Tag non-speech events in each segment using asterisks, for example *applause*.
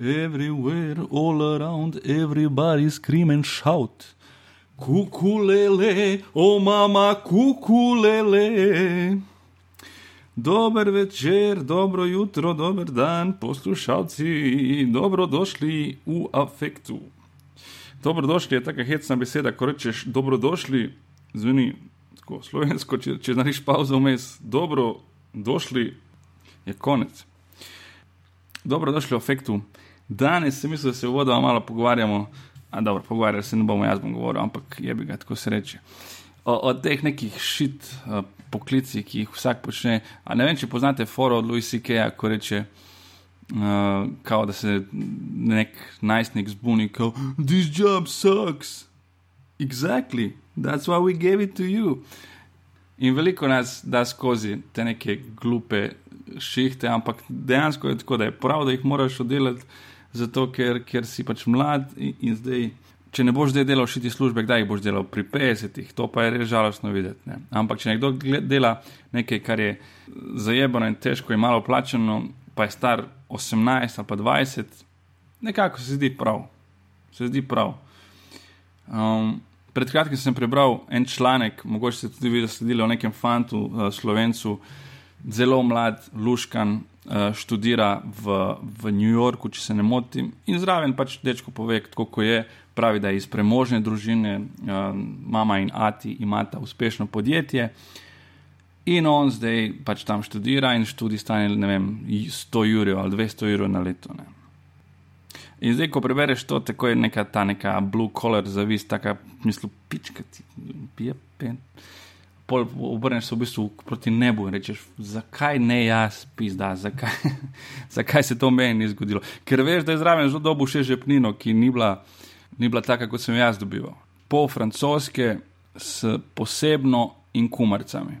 Everywhere, all around, everybody scream and shout. Kukulele, o mama, kukulele. Dober večer, dobro jutro, dober dan, poslušalci, dobrodošli v afektu. Dobrodošli je taka hecna beseda, ko rečeš dobrodošli, zveni tako slovensko, če, če narediš pauzo vmes, dobrodošli, je konec. Dobrodošli v afektu. Danes sem mislil, da se vodo malo pogovarjamo, a dobro, pogovarjali se ne bomo, jaz bom govoril, ampak je bi ga tako sreče. O, o teh nekih šit uh, poklicih, ki jih vsak počne. A ne vem, če poznate foro od Louis C.K., ko reče, uh, kao, da se nek najstnik zbuni, kot this job sucks. Exactly, that's why we gave it to you. In veliko nas da skozi te neke glupe šihte, ampak dejansko je tako, da je prav, da jih moraš oddelati, zato ker, ker si pač mlad in, in zdaj. Če ne boš zdaj delal šiti službe, kdaj jih boš delal pri 50-ih, to pa je res žalostno videti. Ne? Ampak če nekdo dela nekaj, kar je zajebano in težko in malo plačeno, pa je star 18 ali pa 20, nekako se zdi prav. Se zdi prav. Um, pred kratkim sem prebral en članek, mogoče ste tudi videli, sledili o nekem fantu, uh, slovencu, zelo mlad, luškan, študira v, v New Yorku, če se ne motim, in zraven pač dečko pove, kako je. Pravi, da je iz premožne družine, uh, mama in ati imata uspešno podjetje. In on zdaj pač tam študira in študij stane, ne vem, 100 jurjev ali 200 jurjev na leto. Ne. In zdaj, ko prebereš to, tako je neka ta neka blue collar zavis, taka, mislim, pička ti, pije pen. Pol obrneš se v bistvu proti nebu in rečeš, zakaj ne jaz, pizda, zakaj, *laughs* zakaj se to meni ni zgodilo. Ker veš, da je zraven zelo dobu še žepnino, ki ni bila, ni bila taka, kot sem jaz dobival. Pol francoske s posebno in kumarcami.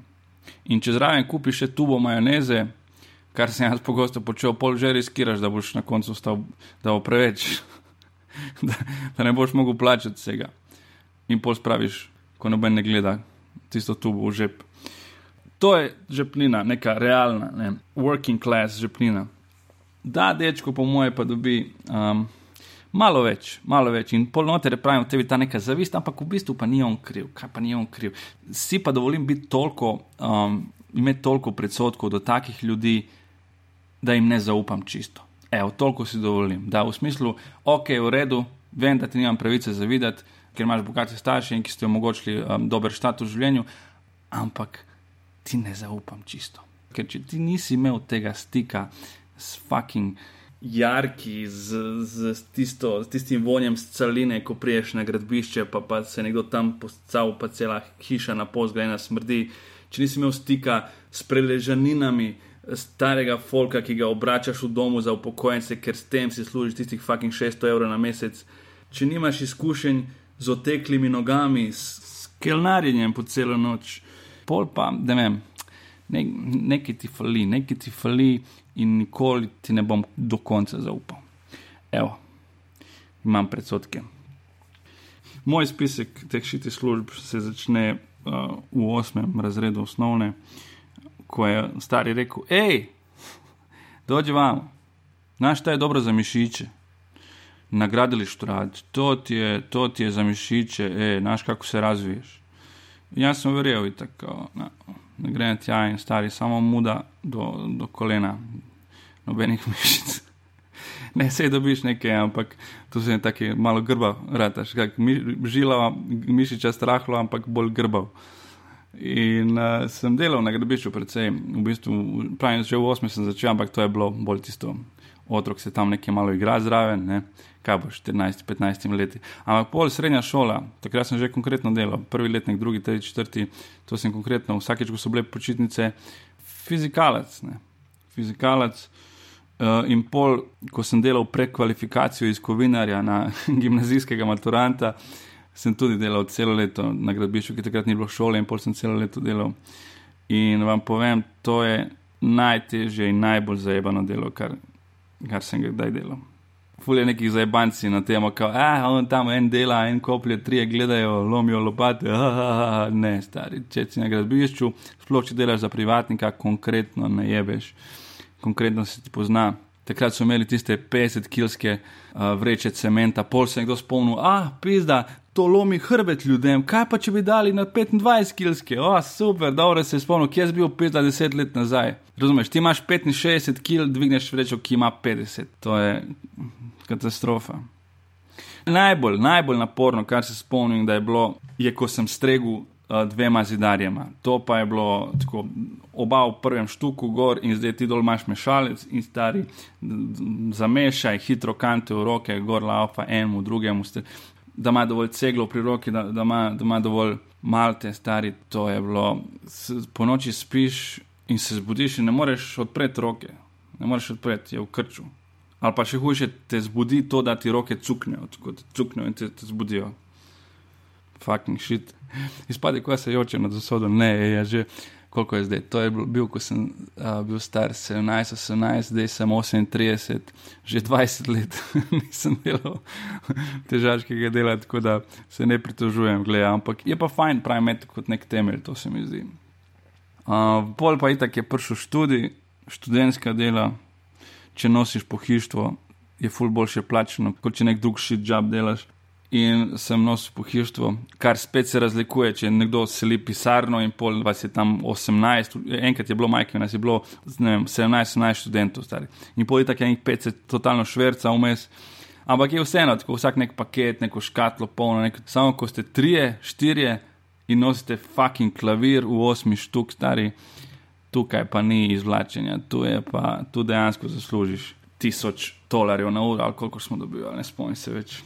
In če zraven kupiš še tubo majoneze, kar sem jaz pogosto počel, pol že riskiraš, da boš na koncu stal, da bo preveč, *laughs* da, da ne boš mogel plačati vsega. In pol spraviš, ko noben ne gleda tisto tubo v žep. To je žepnina, neka realna, ne, working class žepnina. Da, dečko, po moje, pa dobi um, malo več, malo več. In polnoter pravim, tebi ta neka zavist, ampak v bistvu pa ni on kriv. Kaj pa ni on kriv? Si pa dovolim biti toliko, um, imeti toliko predsotkov do takih ljudi, da jim ne zaupam čisto. Evo, toliko si dovolim. Da, v smislu, ok, v redu, vem, da ti nimam pravice zavidati, ker imaš bogate starše in ki ste omogočili um, dober status v življenju, ampak ti ne zaupam čisto. Ker če ti nisi imel tega stika s fucking jarki, z, z, tisto, z tistim vonjem scaline, ko priješ na gradbišče, pa, pa se nekdo tam poscal, pa cela hiša na pozgrajena smrdi. Če nisi imel stika s preležaninami, starega folka, ki ga obračaš v domu za upokojence, ker s tem si služiš tistih fucking 600 evrov na mesec. Če nimaš izkušenj z oteklimi nogami, s kelnarjenjem po celo noč, pol pa, da vem, ne, nekaj ti fali, nekaj ti fali in nikoli ti ne bom do konca zaupal. Evo, imam predsotke. Moj spisek teh šitih služb se začne uh, v osmem razredu osnovne ko je stari rekel: hej, dođi vam, znaš, šta je dobro za mišiće. Na gradilištu radi, to ti je, to ti je za mišiće, e, znaš kako se razviješ. In jaz sem verjel, in tako, na, ne grem tja in stari, samo muda do, do kolena, nobenih *laughs* mišic. Ne, se dobiš nekaj, ampak tu se je tako malo grba, rataš, kak mi, žila, mišiča strahlo, ampak bolj grbav. In uh, sem delal na gradbišču, predvsem, v bistvu, pravim, že v 8. sem začel, ampak to je bilo bolj tisto, otrok se tam nekaj malo igra zraven, ne? kaj bo 14-15 leti. Ampak pol srednja šola, takrat sem že konkretno delal, prvi letnik, drugi, tretji, četrti, to sem konkretno, vsakeč, ko so bile počitnice, fizikalec, ne? fizikalec. Uh, in pol, ko sem delal prekvalifikacijo iz kovinarja na *laughs* gimnazijskega maturanta, sem tudi delal celo leto na gradbišču, ki takrat ni bilo šole, in pol sem celo leto delal. In vam povem, to je najtežje in najbolj zajebano delo, kar, kar sem ga kdaj delal. Fulje nekih zajebanci na tem, da ah, on tam en dela, en koplje, tri gledajo, lomijo lopate. Ah, ah, ah, ne, stari, če si na gradbišču, sploh če delaš za privatnika, konkretno ne jebeš, konkretno se ti pozna takrat so imeli tiste 50-kilske uh, vreče cementa, pol se je kdo spomnil, ah, pizda, to lomi hrbet ljudem, kaj pa če bi dali na 25-kilske, o, oh, super, dobro se je spomnil, kje si bil pizda 10 let nazaj. Razumeš, ti imaš 65 kil, dvigneš vrečo, ki ima 50, to je katastrofa. Najbolj, najbolj naporno, kar se spomnim, da je bilo, je ko sem stregel dvema zidarjema. To pa je bilo tako, oba v prvem štuku gor in zdaj ti dol imaš mešalec in stari, zamešaj hitro kante v roke, gor laupa enemu, drugemu, ste, da ima dovolj ceglo pri roki, da, da, ima, da ima dovolj malte, stari, to je bilo. Po noči spiš in se zbudiš in ne moreš odpreti roke, ne moreš odpreti, je v krču. Ali pa še hujše, te zbudi to, da ti roke cuknejo, tako da cuknejo in te, te zbudijo. Fucking shit. *laughs* Izpade, ko se joče nad zasodo, ne, je že koliko je zdaj. To je bil, ko sem uh, bil star 17, 18, zdaj sem 38, že 20 let *laughs* nisem delal težaškega dela, tako da se ne pritožujem, gledaj, ampak je pa fajn, pravi med kot nek temelj, to se mi zdi. Uh, pol pa itak je prišel študij, študentska dela, če nosiš pohištvo, je ful boljše plačeno, kot če nek drug šit job delaš in sem nosil pohištvo, kar spet se razlikuje, če nekdo seli pisarno in pol vas je tam 18, enkrat je bilo majke, nas je bilo 17-18 študentov stari. In pol je tako enih 50 totalno šverca vmes. Ampak je vseeno, tako vsak nek paket, neko škatlo polno, nek, samo ko ste trije, štirje in nosite fucking klavir v osmi štuk stari, tukaj pa ni izvlačenja, tu je pa, tu dejansko zaslužiš tisoč dolarjev na uro, ali koliko smo dobili, ne spomnim se več.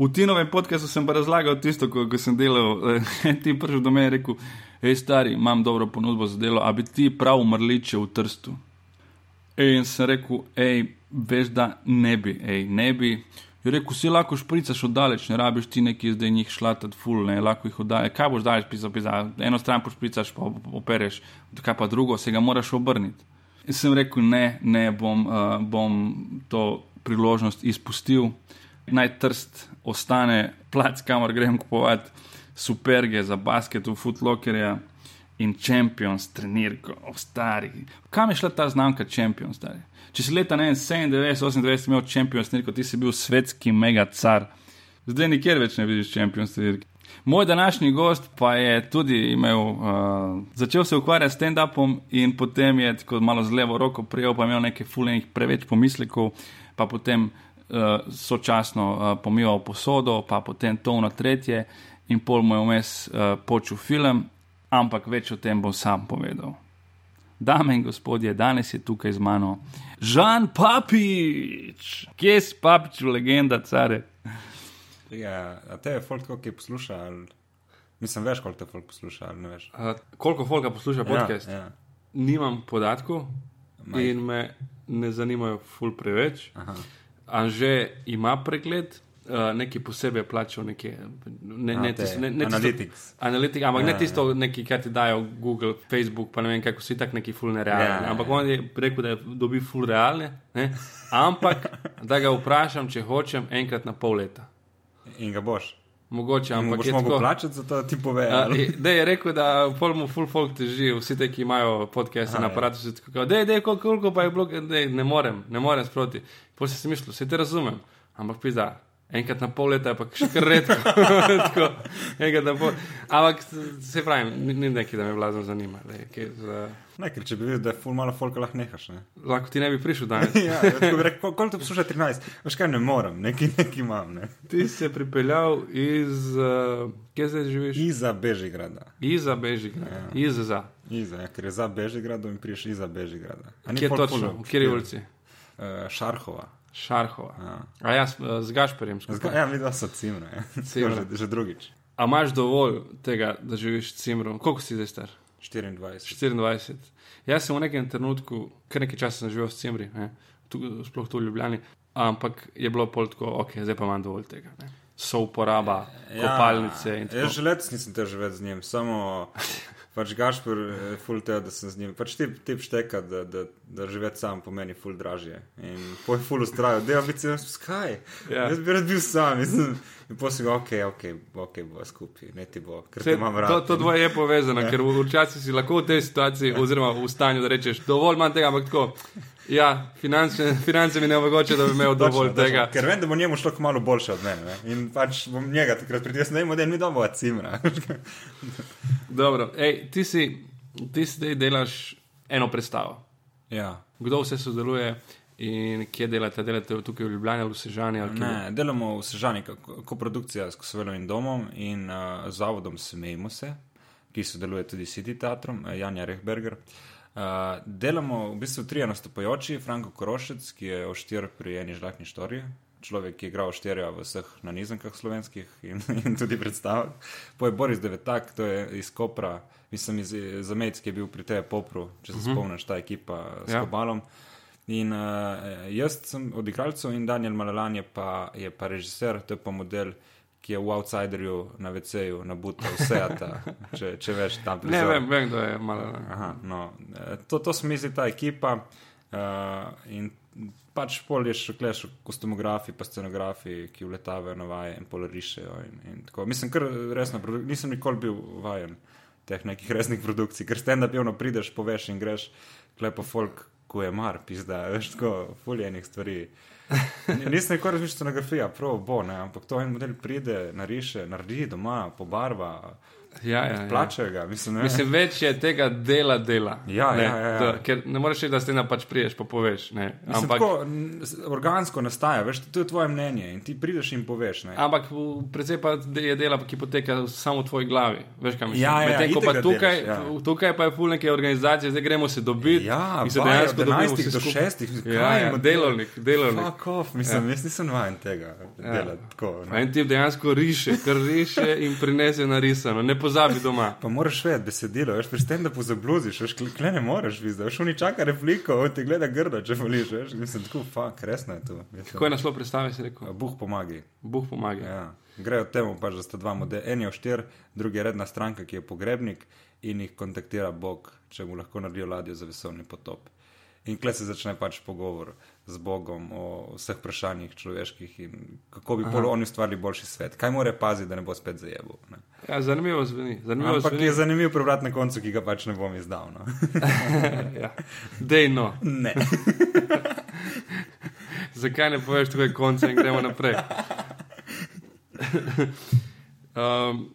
V Tinovem podkastu sem pa razlagal tisto, ko, ko sem delal. Eh, *laughs* ti prvi do mene rekel, hej, stari, imam dobro ponudbo za delo, a bi ti prav umrliče v trstu. In sem rekel, hej, veš, da ne bi, hej, ne bi. Je rekel, si lahko špricaš oddaleč, ne rabiš ti neki zdaj njih šlatati ful, ne, lahko jih oddaleč. Kaj boš daleč pisal, pisal, eno stran pošpricaš, pa opereš, kaj pa drugo, se ga moraš obrniti. In sem rekel, ne, ne bom, uh, bom to priložnost izpustil naj trst ostane plac, kamor grem kupovati superge za basket v Footlockerja in Champions, trenirko, ostari. Kam je šla ta znamka Champions? Stari? Če si leta 97-98 imel Champions, trenirko, ti si bil svetski mega car. Zdaj nikjer več ne vidiš Champions. Trenirko. Moj današnji gost pa je tudi imel, uh, začel se ukvarjati s stand-upom in potem je tako malo z levo roko prijel, pa imel nekaj fulejnih preveč pomislekov, pa potem uh, sočasno uh, pomival posodo, pa potem to na tretje, in pol mu je vmes uh, počul film, ampak več o tem bom sam povedal. Dame in gospodje, danes je tukaj z mano Žan Papič, kje si Papič, legenda, care. Ja, a te je folk, ki posluša, ali mislim, veš, koliko te folk posluša, ali ne veš. Uh, koliko folka posluša podcast? Ja, ja. Nimam podatkov Maj. in me ne zanimajo ful preveč. Aha. Anže ima pregled, uh, neki posebej plačal, neki ne, ne, tis, ne, ne analytics. Analytic, ampak ja, ne tisto, neki, kar ti dajo Google, Facebook, pa ne vem, kako si tak neki full nerealni. Ja, ja, ampak on je rekel, da je dobi full realne, ne? ampak da ga vprašam, če hočem enkrat na pol leta. In ga boš. Mogoče, ampak če lahko plačati za to, ti pove. Da je rekel, da polno full folk teži, vsi te, ki imajo podcast na aparatu, so tako, da je koliko pa je blok, da ne morem, ne morem sproti. Pol si si mislil, vse te razumem, ampak pizda. Enkrat na pol leta pa še kar redko. *laughs* tako, ampak se pravi, ni nekaj, da me vlazno zanima. Lej, za... Nekaj, če bi videl, da je ful malo folk lahko nehaš. Ne? Lahko ti ne bi prišel danes. *laughs* ja, rekel, koliko to posluša 13? Veš kaj, ne morem, nekaj, nekaj imam. Ne? Ti si se pripeljal iz, uh, kje zdaj živiš? Iza Bežigrada. Iza Bežigrada. Ja. Iza za. Iza, ja, ker je za Bežigradom in priješ iza Bežigrada. Kje točno? V kjeri ulici? Uh, Šarhova. Šarhova. Ja. A jaz eh, z Gašperjem skupaj. Ja, mi dva so cimre, cimre. Že, že drugič. A imaš dovolj tega, da živiš cimro? Koliko si zdaj star? 24. 24. Jaz sem v nekem trenutku, kar nekaj časa sem živel v cimri, tu, sploh tu v Ljubljani, ampak je bilo pol tako, ok, zdaj pa imam dovolj tega. Ne? So uporaba, ja, kopalnice in tako naprej. Jaz že let nisem te živel z njim, samo *laughs* pač Gašpor, eh, ful tega, da sem z njim. Pač tip, tip šteka, da, da, da živeti sam pomeni ful dražje. In poj ful ustrajajo, da je biti sam skaj. Ja. Jaz bi rad bil sam. In potem ga, ok, ok, ok, bo skupaj, ne ti bo, ker te imam rad. To, to dvoje je povezano, ja. ker včasih si lahko v tej situaciji, oziroma v stanju, da rečeš, dovolj manj tega, ampak tako. Ja, finance, finance mi ne omogočajo, da bi imel dovolj Točno, tega. točno. Ker vem, da bo njemu šlo malo boljše od mene. Ne? In pač bom njega takrat pritisnil, da jim da mi dobro cimra. *laughs* Dobro, Ej, ti si, ti si zdaj delaš eno predstavo. ja. Kdo vse sodeluje in kje delate? Delate tukaj v Ljubljani ali v Sežani? Ali? Ne, delamo v Sežani, koprodukcija s Kosovelovim domom in uh, zavodom Smejmo se, ki sodeluje tudi s City Teatrom, uh, Janja Rehberger. Uh, delamo v bistvu tri nastopajoči, Franko Korošec, ki je oštir pri eni žlahni štoriji, človek, ki je igral oštirja v vseh nanizankah slovenskih in, *laughs* in tudi predstavah. Poje Boris Devetak, to je iz Kopra, mislim iz Zamejc, ki je bil pri tej Popru, če se uh -huh. spomniš, ta ekipa s Ja. Kobalom. In uh, jaz sem od igralcev in Daniel Malalan je pa, je pa režiser, to je pa model, ki je v Outsiderju na VC-ju nabutal vse, ta, *laughs* če, če veš tam Ne prizor. vem, vem, kdo je malo. Aha, no, eh, to, to smo mi ta ekipa uh, in pač pol je še kleš kostumografi, pa scenografi, ki vletavajo na vaje in pol rišejo. In, in tako. Mislim, kar resno, nisem nikoli bil vajen teh nekih resnih produkcij, ker stand-up javno prideš, poveš in greš, klepo folk, ko je mar, pizda, *laughs* veš, tako, fuljenih stvari. N- Nisem nikoli razmišljal scenografija, prav bo, ne, ampak to en model pride, nariše, naredi doma, pobarva, Ja, ja, ja. plačajo ga, mislim, ne. Mislim, več je tega dela, dela. Ja, ne, ja, ja, ja. Da, ker ne moreš reči, da ste na pač priješ, pa poveš. Ne. Mislim, Ampak, tako, organsko nastaja, veš, to je tvoje mnenje in ti prideš in poveš. Ne? ampak predvsej pa je dela, ki poteka samo v tvoji glavi. Veš, kaj mislim? Ja, ja, Medtem ko itak pa ga tukaj, delaš, ja. tukaj pa je pol neke organizacije, zdaj gremo se dobiti. Ja, in se dejansko dobimo 11 vsi do. 6, mislim, Ja, ja, delovnik, delovnik. Fuck off, mislim, ja. jaz nisem vajen tega ja. delati tako. En tip dejansko riše, kar riše in prinese narisano, ne pozabi doma. Pa moraš vedeti besedilo, veš, pri tem, da pozabluziš, veš, kle ne moreš videti, veš, oni čaka repliko, on te gleda grdo, če voliš, veš, mislim, tako, fuck, resno je to. Mislim, Ko je naslov predstave, si rekel, Bog pomagi. Bog pomaga. Ja. Grejo temu, pač, da sta dva modela. En je oštir, drugi je redna stranka, ki je pogrebnik in jih kontaktira Bog, če mu lahko naredijo ladjo za vesolni potop. In kle se začne pač pogovor z Bogom o vseh vprašanjih človeških in kako bi oni ustvarili boljši svet. Kaj mora paziti, da ne bo spet zajebil. Ne? Ja, zanimivo zveni. Zanimivo Ampak zveni. je zanimiv prevrat na koncu, ki ga pač ne bom izdal. No? *laughs* ja. Dej no. ne. *laughs* Zakaj ne poveš tukaj konca in gremo naprej? *laughs* um,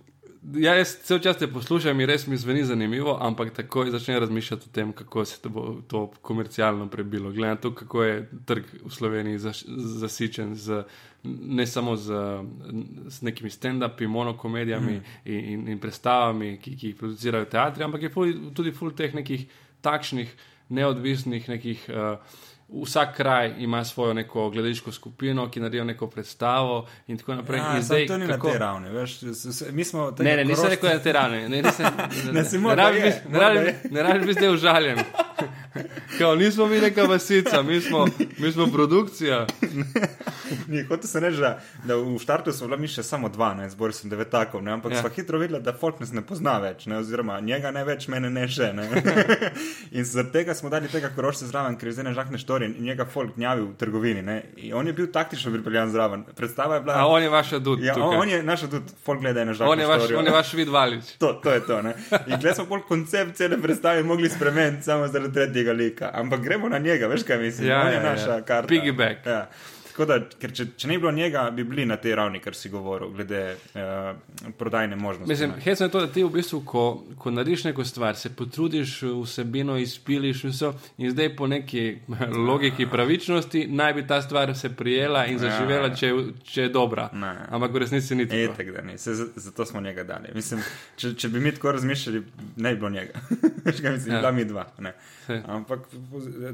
ja, jaz cel čas te poslušam in res mi zveni zanimivo, ampak takoj začnem razmišljati o tem, kako se to bo to komercialno prebilo. Glede na to, kako je trg v Sloveniji zaš, zasičen z, ne samo z, z nekimi stand-upi, monokomedijami mm. in, in, in predstavami, ki, ki jih producirajo teatri, ampak je ful, tudi full teh nekih takšnih neodvisnih nekih. Uh, Vsak kraj ima svojo neko gledališko skupino, ki naredijo neko predstavo, in tako naprej. Ja, in zdaj, to ni kako... na tej ravni. Veš, mi smo Ne, ne, nisem rekel, na tej ravni. Ne, nisem, Ne, si ne, morda rabiš je, biti- ne morda rabiš- je. ne rabiš biti zdaj užaljen. Kao, nismo mi neka vasica, mi smo, mi smo produkcija. Ni, hotel sem reči, da, da v štartu smo bili mi še samo dva, ne, zbor sem devetakov, ne, ampak Ja. smo hitro videli, da folk nas ne pozna več, ne, oziroma njega ne več, mene ne še. Ne. *laughs* in zaradi tega smo dali tega korošca zraven, ker je zdaj nežahne štorije in njega folk gnjavi v trgovini. Ne. In on je bil taktično pripeljan zraven. Predstava je bila. A on je vaša dud. ja, on, tukaj. on je naš tudi, folk gleda on, nežahne je vaš, štorije. on je vaš vid valič. To, to je to. Ne? In glede smo pol koncept cele predstave mogli spremeniti samo zaradi tretjega lika. Ampak gremo na njega, veš kaj mislim? Ja, On je ja, ja. naša karta. Piggyback. Ja. Tako da, ker če, če ne bi bilo njega, bi bili na tej ravni, kar si govoril, glede uh, prodajne možnosti. Mislim, hecno je to, da ti v bistvu, ko, ko narediš neko stvar, se potrudiš, vsebino izpiliš in vse, in zdaj po neki logiki pravičnosti naj bi ta stvar se prijela in zaživela, če, če je dobra. Ne. Ampak v resnici ni tako. tako, da ne. Se, za- zato smo njega dali. Mislim, če, če bi mi tako razmišljali, ne bi bilo njega. *laughs* Veš kaj mislim, Ja. ja. bila mi dva. Ne. Ampak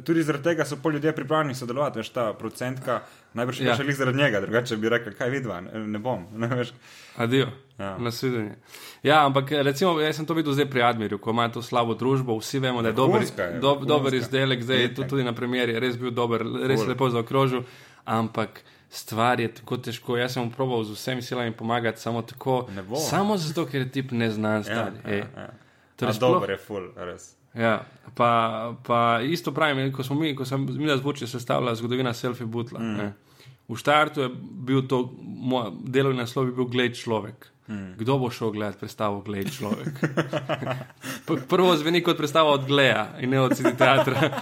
tudi zaradi tega so pol ljudje pripravljeni sodelovati, veš, ta procentka, najbrž Ja. ja. še lih zaradi njega, drugače bi rekel, kaj vidva, ne, ne bom. *laughs* Ne, veš. Adijo. Ja. Nasvidenje. Ja, ampak recimo, jaz sem to videl zdaj pri Admirju, ko ima to slabo družbo, vsi vemo, da je dober, Vrhunska je, do, dober vrhunska. izdelek, zdaj je tudi na premjeri, res bil dober, res Ful. lepo zaokrožil, ampak stvar je tako težko. Jaz sem probal z vsemi silami pomagati, samo tako, samo zato, ker je tip neznan. Ja, ja, ej. ja. Torej sploh- dober je full, res. Ja, pa, pa isto pravim, ko smo mi, ko sem mi zvoče sestavljala zgodovina selfie butla. Mm. V štartu je bil to, moj delovni naslov je bil Glej človek. Mm. Kdo bo šel gledati predstavo Glej človek? *laughs* Prvo zveni kot predstava od Gleja in ne od City teatra. *laughs*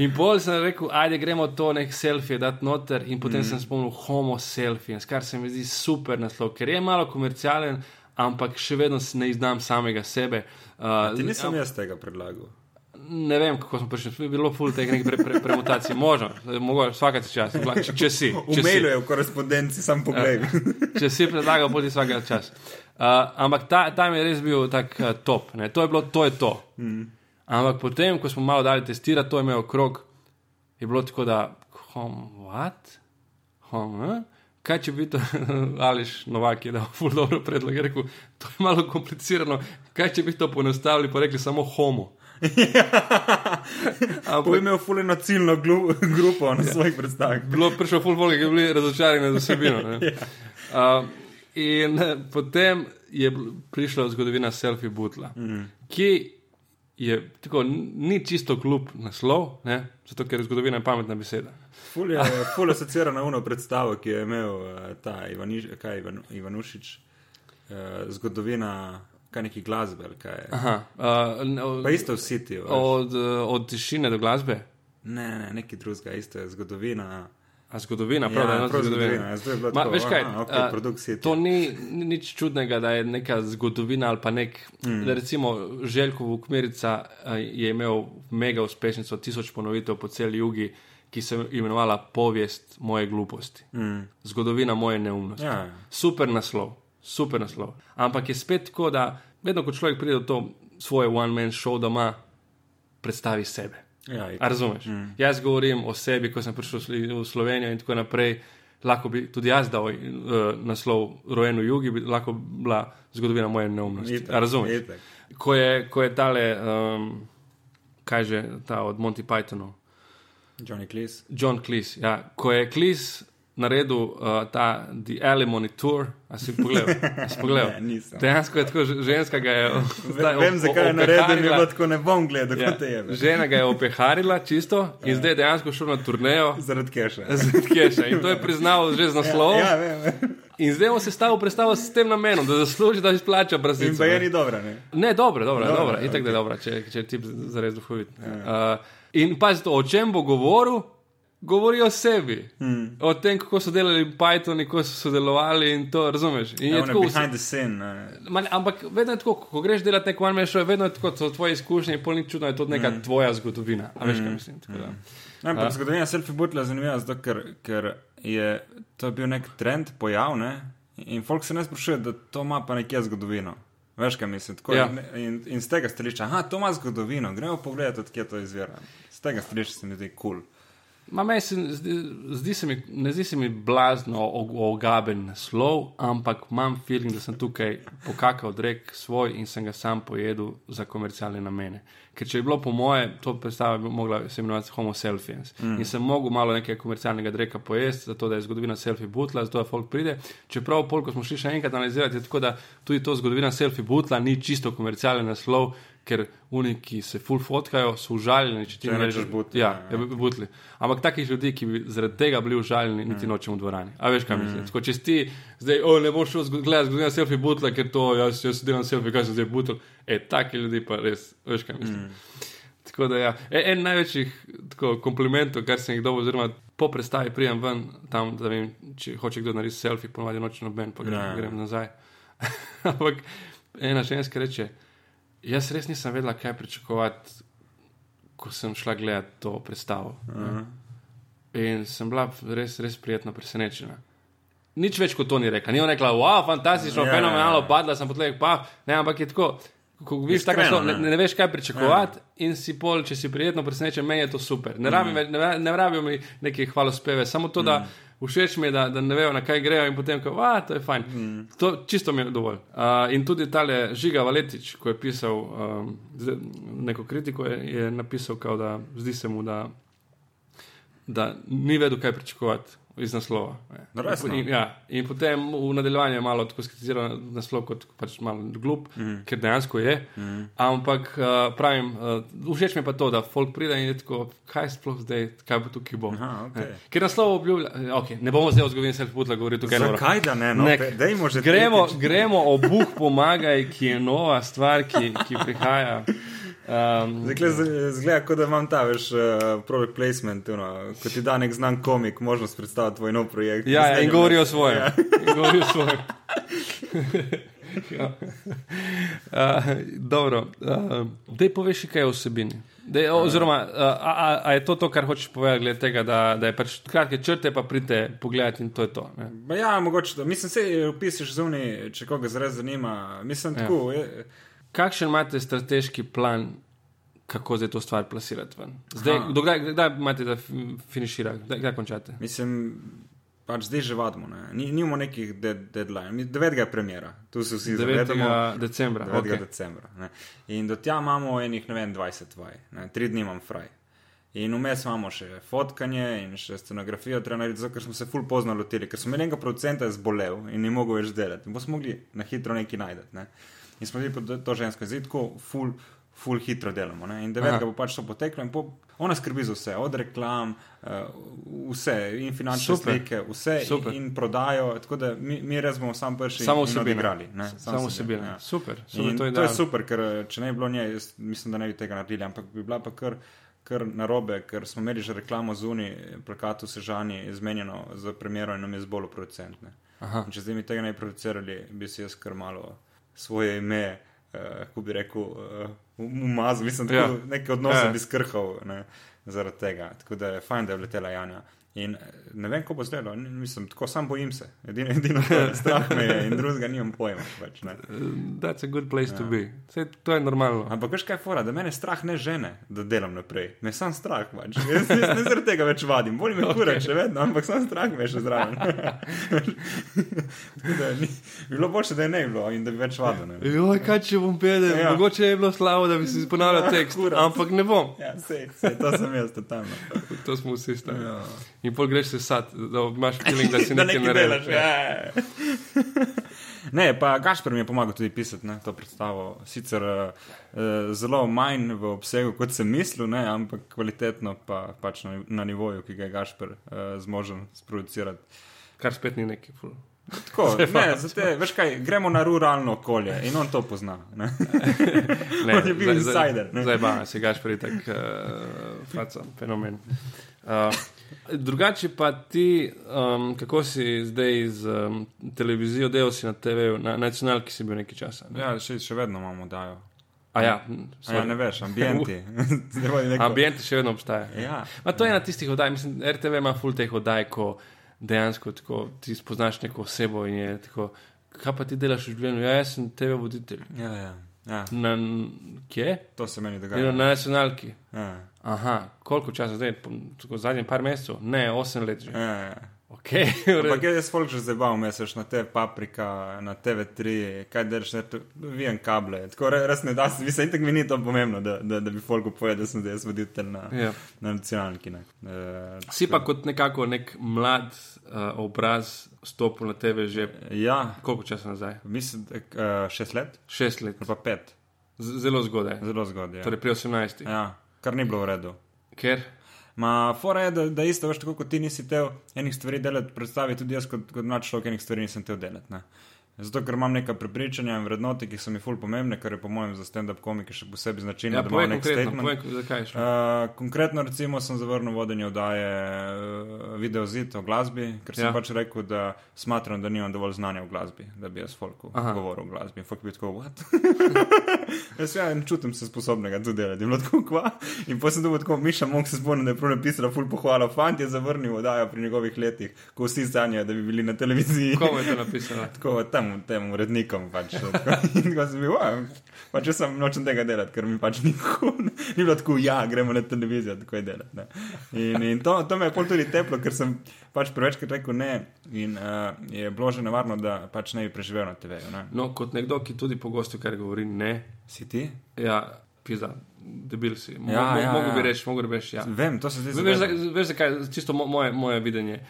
In pol sem rekel, ajde, gremo to nek selfie dati noter, in potem mm. sem spomnil homo selfie, kar se mi zdi super naslov, ker je malo komercialen, ampak še vedno ne izdam samega sebe. Uh, Ti nisem jaz tega predlagal. Ne vem, kako smo prišli, bilo ful teh nekih pre, pre, premutacij, možno, mogoče vsakati čas, če, če si. V mailu je v korespondenci, sam pogled. če si predlagal, poti vsakati čas. Uh, ampak ta, tam je res bil tak uh, top, ne? to je bilo, to je to. Mm. Ampak potem, ko smo malo dali testirati, to je imel krog, je bilo tako, da, hom, what? Hom, eh? Kaj če bi to, *laughs* ališ Novak je dal ful dobro predlog, je rekel, to je malo komplicirano, kaj če bi to poenostavili, pa rekli samo homo. *laughs* Ampak je imel fuleno ciljno grupo na svojih predstavah. Bilo prišlo ful volk, ki so bili razočarani z osebino. uh, in potem je prišla zgodovina selfie butla, mm. ki je tako, ni čisto kljub naslov, ne? zato ker je zgodovina pametna beseda. Ful je, ful je asociira na uno predstavo, ki je imel uh, ta Ivaniš, kaj, Ivan, Ivanušič, uh, zgodovina kaj neki glasbe. Kaj Aha, uh, pa isto v City. Od, od tišine do glasbe? Ne, ne, neki drugega, isto je zgodovina. A zgodovina, prav, ja, da je prav zgodovina. zgodovina. Ma, tako, veš kaj, aha, okay, uh, to ni, ni nič čudnega, da je neka zgodovina ali pa nek. Mm. Da recimo Željko Vukmirica je imel mega uspešnico, tisoč ponovitev po celi jugi, ki se je imenovala Povest moje gluposti. Mm. Zgodovina moje neumnosti. Ja. Super naslov super naslov. Ampak je spet tako, da vedno, ko človek pride v to svoje one-man show, da ima predstavi sebe. Ja, razumeš? Mm. Jaz govorim o sebi, ko sem prišel v Slovenijo in tako naprej. Lahko bi tudi jaz dal uh, naslov Rojen v Jugi, bi lahko bila zgodovina moje neumnosti. Razumeš? Ko je, ko je tale, um, kaj že ta od Monty Pythonov. John Cleese. John Cleese, ja. Ko je Cleese naredil uh, ta The Alimony Tour. A si pogledal? Si pogledal? *laughs* ne, Dejansko je tako, ženska ga je. Zdaj, Vem, zakaj je naredil, je bilo tako ne bom gledal, ja, kot je. Žena ga je opeharila čisto in ja. zdaj je dejansko šel na turnejo. Zaradi keša. Zaradi keša. In to je priznal že z naslovom. Ja, ja, vem. In zdaj se stavil predstavo s tem namenom, da zasluži, da izplača brazilce. In pa je ni dobro, ne? Ne, dobro, dobro, dobro. dobro. Itak okay. da je dobro, če, če ti zares duhovit. Ja. Uh, in pa o čem bo govoril? Govorijo o sebi, hmm. o tem, kako so delali Python, kako so sodelovali in to razumeš. In je tako behind the scene. Man, ampak vedno je tako, ko greš delati neko one show, vedno je tako, so tvoje izkušnje in polni čudno, je to neka hmm. tvoja zgodovina. A veš, kaj hmm. mislim? Hmm. Ne, ampak zgodovina selfie butla je zanimiva, zato ker, ker je to bil nek trend, pojav, ne? in folk se ne sprašuje, da to ima pa nekje zgodovino. Veš, kaj mislim. Tako, ja. in, in z tega stališča, ah, to ima zgodovino, gremo pogledati, odkje to izvira. Z tega stališča se mi zdi kul. Cool. Ma se, zdi, zdi se mi, ne zdi se mi blazno ogaben naslov, ampak imam feeling, da sem tukaj pokakal drek svoj in sem ga sam pojedel za komercialne namene. Ker če je bilo po moje, to predstava bi mogla se imenovati Homo Selfies. Mm. In sem mogel malo nekaj komercialnega dreka pojesti, zato da je zgodovina selfie butla, zato da folk pride. Čeprav, polk smo šli še enkrat analizirati, tako da tudi to zgodovina selfie butla ni čisto komercialen naslov, ker oni, ki se full fotkajo, so užaljeni, če ti ne rečeš butli. Ja, ja. butli. Ampak takih ljudi, ki bi zaradi tega bili užaljeni, niti mm. nočemo v dvorani. A veš, kaj mm. mislim? Tako, če ti zdaj, o, ne boš šel gledati zgodovino selfie butla, ker to, jaz, jaz delam selfie, kaj sem zdaj butl. E, taki ljudi pa res, veš, kaj mislim. Mm. Tako da, ja. e, en največjih tako, komplimentov, kar sem jih dobil, oziroma po predstavi prijem ven, tam, da vem, če hoče kdo narediti selfie, ponovadi noč noben, pa grem, ja. grem nazaj. *laughs* Ampak ena ženska reče, Jaz res nisem vedela, kaj pričakovati, ko sem šla gledati to predstavo. Uh -huh. In sem bila res, res prijetno presenečena. Nič več kot to ni rekla. Ni rekla, wow, fantastično, yeah, ja, fenomenalno, yeah, ja, yeah. padla sem potlej, pa ne, ampak je tako. Ko vidiš tako, so, ne, ne veš, kaj pričakovati, ja. in si pol, če si prijetno presenečen, meni je to super. Ne, mm. rabim, ne, ne rabijo mi neke hvalospeve, samo to, da mm všeč mi je, da, da ne vejo, na kaj grejo in potem, da je fajn. Mm. To čisto mi je dovolj. Uh, in tudi tale Žiga Valetič, ko je pisal um, neko kritiko, je, je napisal, kao, da zdi se mu, da, da ni vedel, kaj pričakovati iz naslova. No, in, ja, in potem v nadaljevanju je malo tako skritiziral naslov kot pač malo glup, mm. ker dejansko je. Mm. Ampak uh, pravim, uh, všeč mi je pa to, da folk pride in je tako, kaj sploh zdaj, kaj bo tukaj bo. Aha, okay. Ker naslov obljublja, okay, ne bomo zdaj o zgodovini se putla govoriti tukaj. Zakaj da ne? No, Nek, gremo, gremo o Bog pomagaj, ki je nova stvar, ki, ki prihaja. *laughs* Um, zgleda, kot da imam ta veš, uh, product placement, uno, ko ti da nek znan komik možnost predstaviti tvoj nov projekt. ja, ja, in ne- govori o svojem. Ja. In govori o svojem. *laughs* ja. uh, dobro, uh, dej poveš, kaj je vsebini. Dej, oziroma, uh, a, a, a je to to, kar hočeš povedati, glede tega, da, da je pač kratke črte, pa pridete pogledati in to je to. Ja, mogoče to. Mislim, se opišeš zunaj, če koga zares zanima. Mislim, Ja. tako. Je, Kakšen imate strateški plan, kako zdaj to stvar plasirati ven? Zdaj, Aha. do kdaj, kdaj imate, da fi- finišira, kdaj, kdaj končate? mislim, pač zdaj že vadimo. Ne? Ni, nimamo nekih de deadline. Mi- 9. je premjera, tu se vsi 9. zavedamo. decembra. 9. Okay. decembra. Ne. In do tja imamo enih, ne vem, 20 vaj, ne. tri dni imam fraj. In vmes imamo še fotkanje in še scenografijo, treba narediti, ker smo se ful pozno lotili, ker smo imeli enega producenta zbolel in ni mogel več delati. In smo mogli na hitro nekaj najti. Ne. In smo bili pod to žensko zidko, ful, ful hitro delamo. Ne. In devetega bo pač to poteklo in po, ona skrbi za vse, od reklam, uh, vse, in finančne Super. slike, vse Super. in, in prodajo. Tako da mi, mi res bomo sam prši Samo odigrali. ne, Samo vsebina, vsebina. ja. Super, super In to je, to je super, ker eh, če ne bi bilo nje, mislim, da ne bi tega naredili, ampak bi bila pa kar, kar narobe, ker smo imeli že reklamo zunaj, plakat v Sežani, izmenjeno za premjero in nam je zbolil producent. Ne. Aha. In Če zdaj mi tega ne bi producirali, bi si jaz kar malo svoje ime, uh, kako bi rekel, uh, umazal, mislim, tako, Ja. neke odnose Ja. ja. bi skrhal ne, zaradi tega. Tako da je fajn, da je vletela Janja. In eh, ne vem, kako bo zdelo, mislim, tako sam bojim se. Edino, edino to strah me je in drugega nimam pojma. Pač, ne. *laughs* That's a good place ja. to be. Sej, to je normalno. Ampak veš kaj je fora, da mene strah ne žene, da delam naprej. Me sam strah pač. Jaz, jaz ne zaradi tega več vadim, bolj me Ok. okay. kura še vedno, ampak sam strah me še zraven. *laughs* Da ni, bi bilo boljše, da je ne bi bilo in da bi več vadil. Joj, kaj če bom pedel? Ja. Ja. Mogoče je bilo slabo, da bi si ponavljal tekst, Kurac. ampak ne bom. Ja, sej, sej, to sem jaz, totalno. To smo vsi stari. Ja. In pol greš se sad, da imaš feeling, da si *laughs* nekaj naredil. delaš. Ja. *laughs* Ne, pa Gašpor mi je pomagal tudi pisati ne, to predstavo. Sicer uh, zelo manj v obsegu, kot sem mislil, ne, ampak kvalitetno, pa pač na, na nivoju, ki ga je Gašpor uh, zmožen sproducirati. Kar spet ni neki ful. Tako, *laughs* ne, zate, veš kaj, gremo na ruralno okolje in on to pozna. Ne? Ne, On je bil insider, ne. Zdaj ba, se gaš pri tak uh, faca, fenomen. Uh, drugače pa ti, um, kako si zdaj z um, televizijo, delal si na TV-ju, na nacionalki si bil nekaj časa. Ne? Ja, še, še vedno imamo dajo. A ja, A ja, ne veš, ambienti. *laughs* Neko... Ambient še vedno obstaja. Ja. Ma to je ena tistih oddaj, mislim, RTV ima full teh oddaj, ko dejansko tako, ti spoznaš neko osebo in je tako, kaj pa ti delaš v življenju? Ja, jaz sem TV voditelj. Ja, ja, ja, Na, kje? to se meni Ja. dogaja. Na nacionalki. Ja, Aha, koliko časa zdaj? Po- Tako zadnjih par mesecev? Ne, osem let že. ja, ja. Ok, *laughs* Ampak jaz folk že zabavil, meseš na te paprika, na TV3, kaj to- vijem kable. Tako re- res ne da se, mislim, itak mi ni to pomembno, da, da, da bi folku povedal, da sem zdaj voditelj na, Ja. na nacionalki. Ne. Uh, Si pa kot nekako nek mlad uh, obraz stopil na TV že Ja, koliko časa nazaj? mislim, da uh, šest let, Šest let. ali pa pet, Z zelo zgodaj. zelo zgodaj. Ja. Torej pri 18. Ja. kar ni bilo v redu. Ker? Ma, fora je, da, da isto, veš, tako kot ti nisi tel enih stvari delati, predstavi tudi jaz kot, kot mlad človek enih stvari nisem tel delati. Ne. Zato, ker imam neka prepričanja in vrednote, ki so mi ful pomembne, kar je po mojem za stand-up komike še posebej značilno, Ja, da povej konkretno, statement. povej, zakaj šlo. Uh, konkretno, recimo, sem zavrnil vodenje oddaje uh, video zid o glasbi, ker sem Ja. pač rekel, da smatram, da nimam dovolj znanja v glasbi, da bi jaz folku Aha. govoril o glasbi. In folk bi tako, what? *laughs* jaz ja, čutim se sposobnega to delati. Bilo tako, kva. In potem sem dobil tako, Miša Monk se spomnim, da je prav napisala ful pohvalo, fant je zavrnil oddajo pri njegovih letih, ko vsi sanjajo, da bi bili na televiziji. Komu je to napisala? *laughs* Tako tem, tem urednikom. Pač, *laughs* in ko sem bil, pač jaz sem nočem tega delati, ker mi pač ni, cool. *laughs* ni bilo tako, ja, gremo na televizijo, tako je delati. ne. In, in to, to me je pol tudi teplo, ker sem pač prevečkrat rekel ne. In uh, je bilo že nevarno, da pač ne bi preživel na TV-ju. ne. No, kot nekdo, ki tudi pogosto kar govori ne, Si ti? ja, pizda, debil si. Mo, Ja, mo, ja, mogo bi ja. reči, mogo bi reči, ja. Vem, to se zdaj za- veš, zakaj, čisto mo, moje, moje videnje.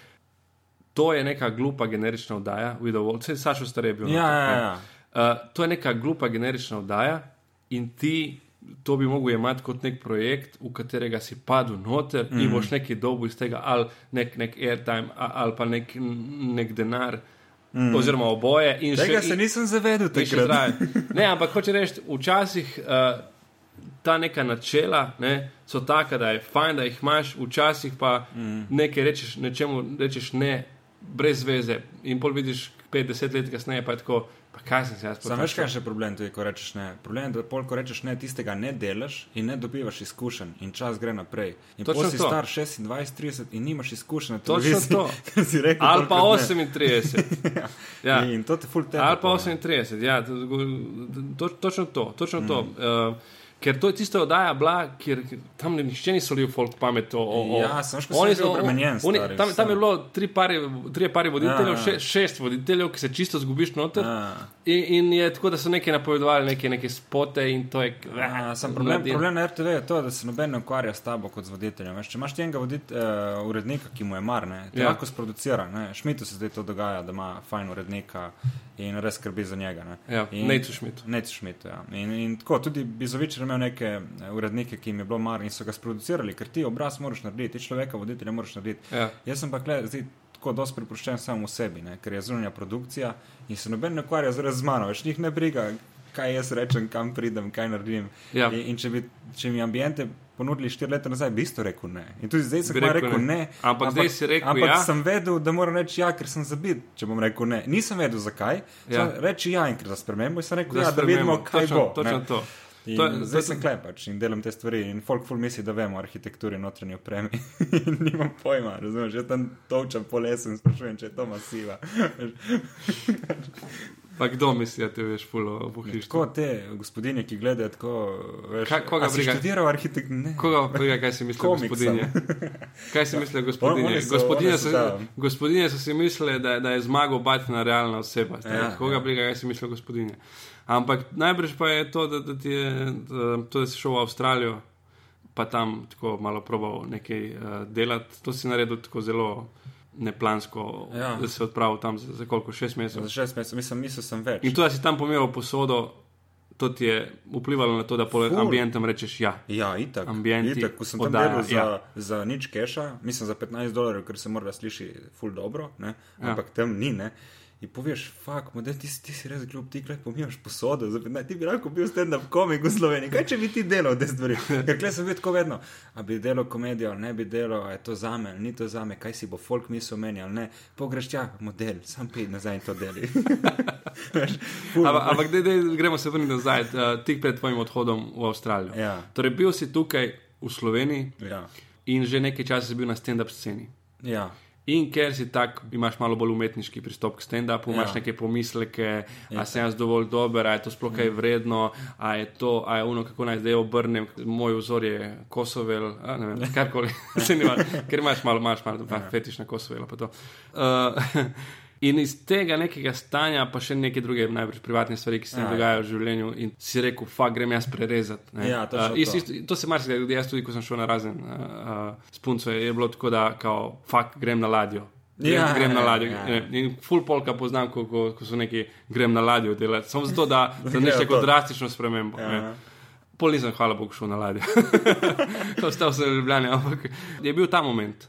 To je neka glupa generična oddaja, videl, vse Sašo Stare je bil. Ja, noter, ja, ja. Uh, to je neka glupa generična oddaja in ti to bi mogel imeti kot nek projekt, v katerega si padel noter mm. in boš nekaj dobil iz tega, ali nek, nek airtime, ali pa nek, nek denar, mm. oziroma oboje. in Tega še- se nisem zavedel in še takrat. traja. Ne, ampak hoče reči, včasih uh, ta neka načela ne, so taka, da je fajn, da jih imaš, včasih pa mm. nekaj rečeš, nečemu rečeš ne, brez veze. In pol vidiš 50 let kasneje, pa je tako, pa kaj sem se jaz Sam veš, kaj je še problem, tudi, ko rečeš ne. Problem je, da pol, ko rečeš ne, tistega ne delaš in ne dobivaš izkušenj in čas gre naprej. In Točno pol si to. star 26, 30 in nimaš izkušenj. Točno to. *laughs* si rekel, Ali pa tolikokrat ne. 38. *laughs* Ja. In to te ful tebe. Ali pa pol, 38, ja, to, to, točno to. Točno Mm. to. Uh, ker to je tista oddaja, bila, kjer kjer tam ni- nihče ni solil folk pamet. O, o, o. Ja, samo še Oni so- obremenjen, oni- stari, Tam, tam je bilo tri pari, tri pari voditeljev, Ja, še, šest voditeljev, ki se čisto zgubiš noter. Ja. In, in je tako, da so nekaj napovedovali, neke, neke spote in to je. Ja, sam problem, mladin. problem na RTV je to, da se noben ne ukvarja s tabo kot z voditeljem. Veš, če imaš enega vodit, uh, urednika, ki mu je mar, ne, te Ja. lahko sproducira. Ne. Šmitu se zdaj to dogaja, da ima fajn urednika in res skrbi za njega. Ne. Ja, In- Nejcu Šmitu. Neč Šmit. Ja. In, in tako tudi Bizovič je imel neke eh, urednike, ki jim je bilo mar in so ga sproducirali, ker ti obraz moraš narediti, ti človeka, voditelja moraš narediti. Ja. Jaz sem pa kle, zdaj, tako dosti prepuščen samo v sebi, ne, ker je zunanja produkcija in se noben ne ukvarja z mano, več njih ne briga, kaj jaz rečem, kam pridem, kaj naredim. Ja. In, in če, bi, če mi ambiente ponudili štiri leta nazaj, bi isto rekel ne. In tudi zdaj sem rekel rekel ne. ne. Ampak zdaj si rekel ampak ja. sem vedel, da moram reči ja, ker sem zabit, če bom rekel ne. Nisem vedel zakaj. Ja. Reči ja, ker za spremembo in sem rekel Za ja, da vidimo, kaj točno, bo. Točno ne. to. In To je- zdaj je- sem klepač in delam te stvari. In folk ful misli, da vemo o arhitekturi in notranji opremi. *laughs* nimam pojma, razumeš? Jaz tam točam po lesu in sprašujem, če je to masiva. *laughs* Pa kdo misli, da te veš, fulo pohištvo? Tako te gospodinje, ki gledajo tako, veš, Kaj- koga si briga? študiral arhitekturo? Ne. Koga briga, kaj si misli gospodinje? Kaj si misli gospodinje? So- Gospodinje so, so gospodinje so si mislili, da, da je zmagal Batina realna oseba. Ja, Ja, Koga ja. briga, kaj si misli gospodinje? Ampak najbrž pa je to, da, da, ti je, da, to, da si šel v Avstralijo, pa tam tako malo probal nekaj uh, delati. To si naredil tako zelo neplansko, ja. Ja. da si odpravil tam za, za koliko, šest mesecev. Za šest mesecev, mislim, mislil sem več. In to, da si tam pomiral posodo, to ti je vplivalo na to, da po Ful. ambientam rečeš ja. Ja, itak. Ambienti itak. Ko sem tam oddaja, delal za, ja. ja. za nič keša, mislim za 15 dolarjev, ker se mora sliši ful dobro, ne? Ja. ampak tam ni. Ne? In poveš, fuck, model, ti, si- ti si res glup, ti kaj pomijaš posodo, za 15 ti bi lahko bil stand-up komik v Sloveniji. Kaj če bi ti delal te stvari? *laughs* Ker klej sem bil tako vedno, a bi delal komedijo, ali ne bi delal, a je to za me, ali ni to za me, kaj si bo folk mislil o meni, ali ne. Pogreš tja, model, sam pej nazaj in to deli. *laughs* Ampak, gremo se vrniti nazaj, uh, tik pred tvojim odhodom v Avstralijo. Ja. Torej, bil si tukaj v Sloveniji Ja. in že nekaj časa si bil na stand-up sceni. Ja. In ker si tak, imaš malo bolj umetniški pristop k stand-upu, imaš Ja. neke pomisleke, a sem jaz dovolj dober, a je to sploh kaj vredno, a je to, a je ono, kako naj zdaj obrnem. Moj vzor je Kosovel, a ne vem, karkoli, *laughs* se nima, ker imaš malo, imaš malo ja. fetiš na to. Uh, *laughs* In iz tega nekega stanja, pa še neke druge, najbrž privatne stvari, ki se ti Ja. dogajajo v življenju, in si rekel, fa, grem jaz prerezati. ne. Ja, točno Uh, jaz to. isto- to se marsikaj zgodi, jaz tudi, ko sem šel na razen uh, uh, s punco, je bilo tako, da kao, fakt grem na ladjo. Grem, Ja, grem na ja, ladjo. ja. Ja. In full polka poznam, ko, ko, ko so neki grem na ladjo delati. Samo zato, da, *laughs* da neš to. drastično spremembo. Ja. Ja. Pol nisem, hvala Bogu, šel na ladjo. *laughs* Ostal sem v Ljubljani, ampak je bil ta moment.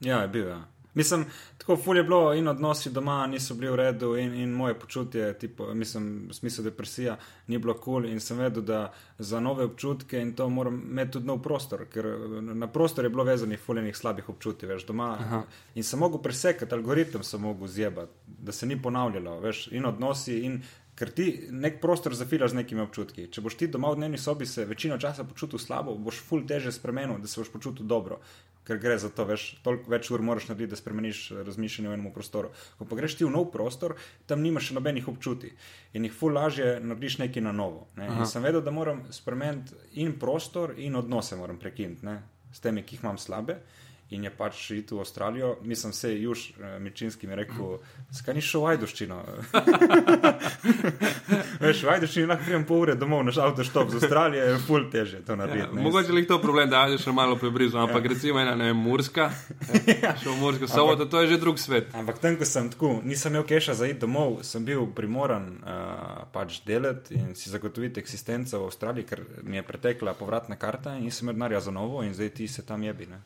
Ja, je bil. Ja. Mislim, tako ful je bilo in odnosi doma niso bili v redu, in, in moje počutje, tipo, mislim, v smislu depresija, ni bilo kul. Cool in sem vedel, da za nove občutke in to moram imeti tudi nov prostor, ker na prostor je bilo vezanih fuljenih slabih občutij, veš, doma. Aha. In sem mogel presekati, algoritem sem mogel zjebati, da se ni ponavljalo, veš, in odnosi. In Ker ti nek prostor zafilaš z nekimi občutki. Če boš ti doma v dnevni sobi se večino časa počutil slabo, boš ful teže spremenil, da se boš počutil dobro. Ker gre za to, veš, toliko več ur moraš narediti, da spremeniš razmišljanje v enem prostoru. Ko pa greš ti v nov prostor, tam nimaš nobenih občutij in jih ful lažje narediš nekaj na novo. Ne? In sem vedel, da moram spremeniti in prostor, in odnose moram prekiniti ne? s temi, ki jih imam slabe. In je pač iti v Avstralijo, mislim, se je Juž eh, Mičinski mi rekel, skaj ni šel v Ajdoščino. *laughs* Veš, v Ajdoščini lahko pridem pol ure domov, naš avtoštop z Avstralije je ful teže to Ja, narediti. ne. mogoče je to problem, da je še malo preblizu, ampak ja. recimo ena, ne vem, Murska, *laughs* ja. šel v Mursko soboto, to je že drug svet. Ampak tam, ko sem tako, nisem imel keša za iti domov, sem bil primoran uh, pač delati in si zagotoviti eksistenco v Avstraliji, ker mi je pretekla povratna karta in nisem imel denarja za novo in zdaj ti se tam jebi. Ne?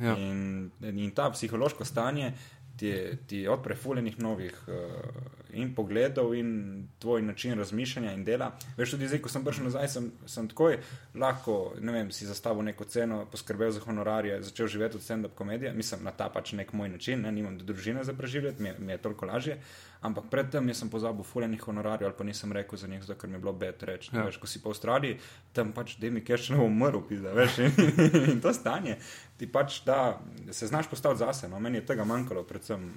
Ja. In, in ta psihološko stanje ti, ti odpre fuljenih novih uh, in pogledov, in tvoj način razmišljanja in dela. Veš, tudi zdaj, ko sem prišel nazaj, sem, sem takoj lahko, ne vem, si zastavil neko ceno, poskrbel za honorarje, začel živeti od stand-up komedije. Mislim, na ta pač nek moj način, ne, nimam družine za preživljati, mi, je- mi je toliko lažje. Ampak predtem sem pozabil fuljenih honorarjev ali pa nisem rekel za njih, zato ker mi je bilo bed reči. Ja. Veš, ko si po Avstraliji, tam pač da mi keš ne bo umrl, pizda, veš. In, *laughs* in to stanje ti pač da, se znaš postaviti zase. No. Meni je tega manjkalo, predvsem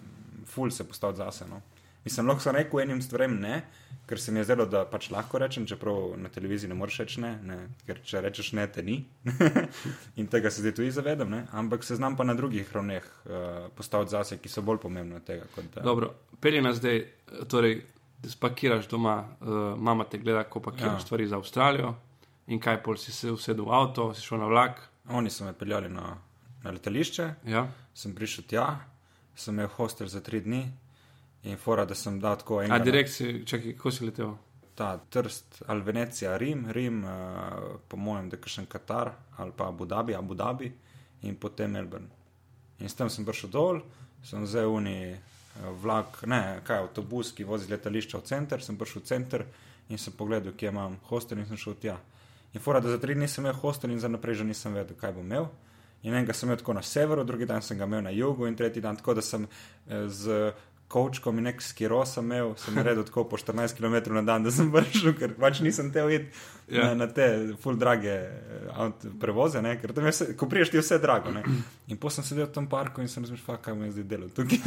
ful se postaviti zase. No. Mislim, lahko sem rekel enim stvarem ne, ker se mi je zdelo, da pač lahko rečem, čeprav na televiziji ne moreš reči ne, ne, ker če rečeš ne, te ni. *laughs* in tega se zdaj tudi zavedam, ne. ampak se znam pa na drugih ravneh uh, postaviti zase, ki so bolj pomembne od tega. Kot, da, Dobro, pelje nas zdaj, torej, da spakiraš doma, uh, mama te gleda, ko pakiraš. Ja. stvari za Avstralijo. In kaj, pol si se usedel v avto, si šel na vlak. Oni so me peljali na, na letališče, Ja. sem prišel tja, sem imel hostel za tri dni in fora, da sem dal tako A enega. direkt si, čakaj, ko si letel? Ta Trst ali Venecija, Rim, Rim, uh, po mojem, da je še Katar ali pa Abu Dhabi, Abu Dhabi in potem Melbourne. In s tem sem prišel dol, sem vzel uni uh, vlak, ne, kaj avtobus, ki vozi z letališča v center, sem prišel v center in sem pogledal, kje imam hostel in sem šel tja. In fora, da za tri dni sem imel hostel in za naprej že nisem vedel, kaj bom imel. In enega sem imel tako na severu, drugi dan sem ga imel na jugu, in tretji dan tako, da sem eh, z kočkom in nek skiro sem imel, sem naredil tako po 14 km na dan, da sem *laughs* vršil, ker pač nisem te iti Ja. ja. na, na te full drage eh, prevoze, ne? ker tam je vse, ko priješ ti je vse drago. Ne? In potem sem sedel v tem parku in sem razmišljal, "Fuck, kaj bom jaz zdaj delal tukaj.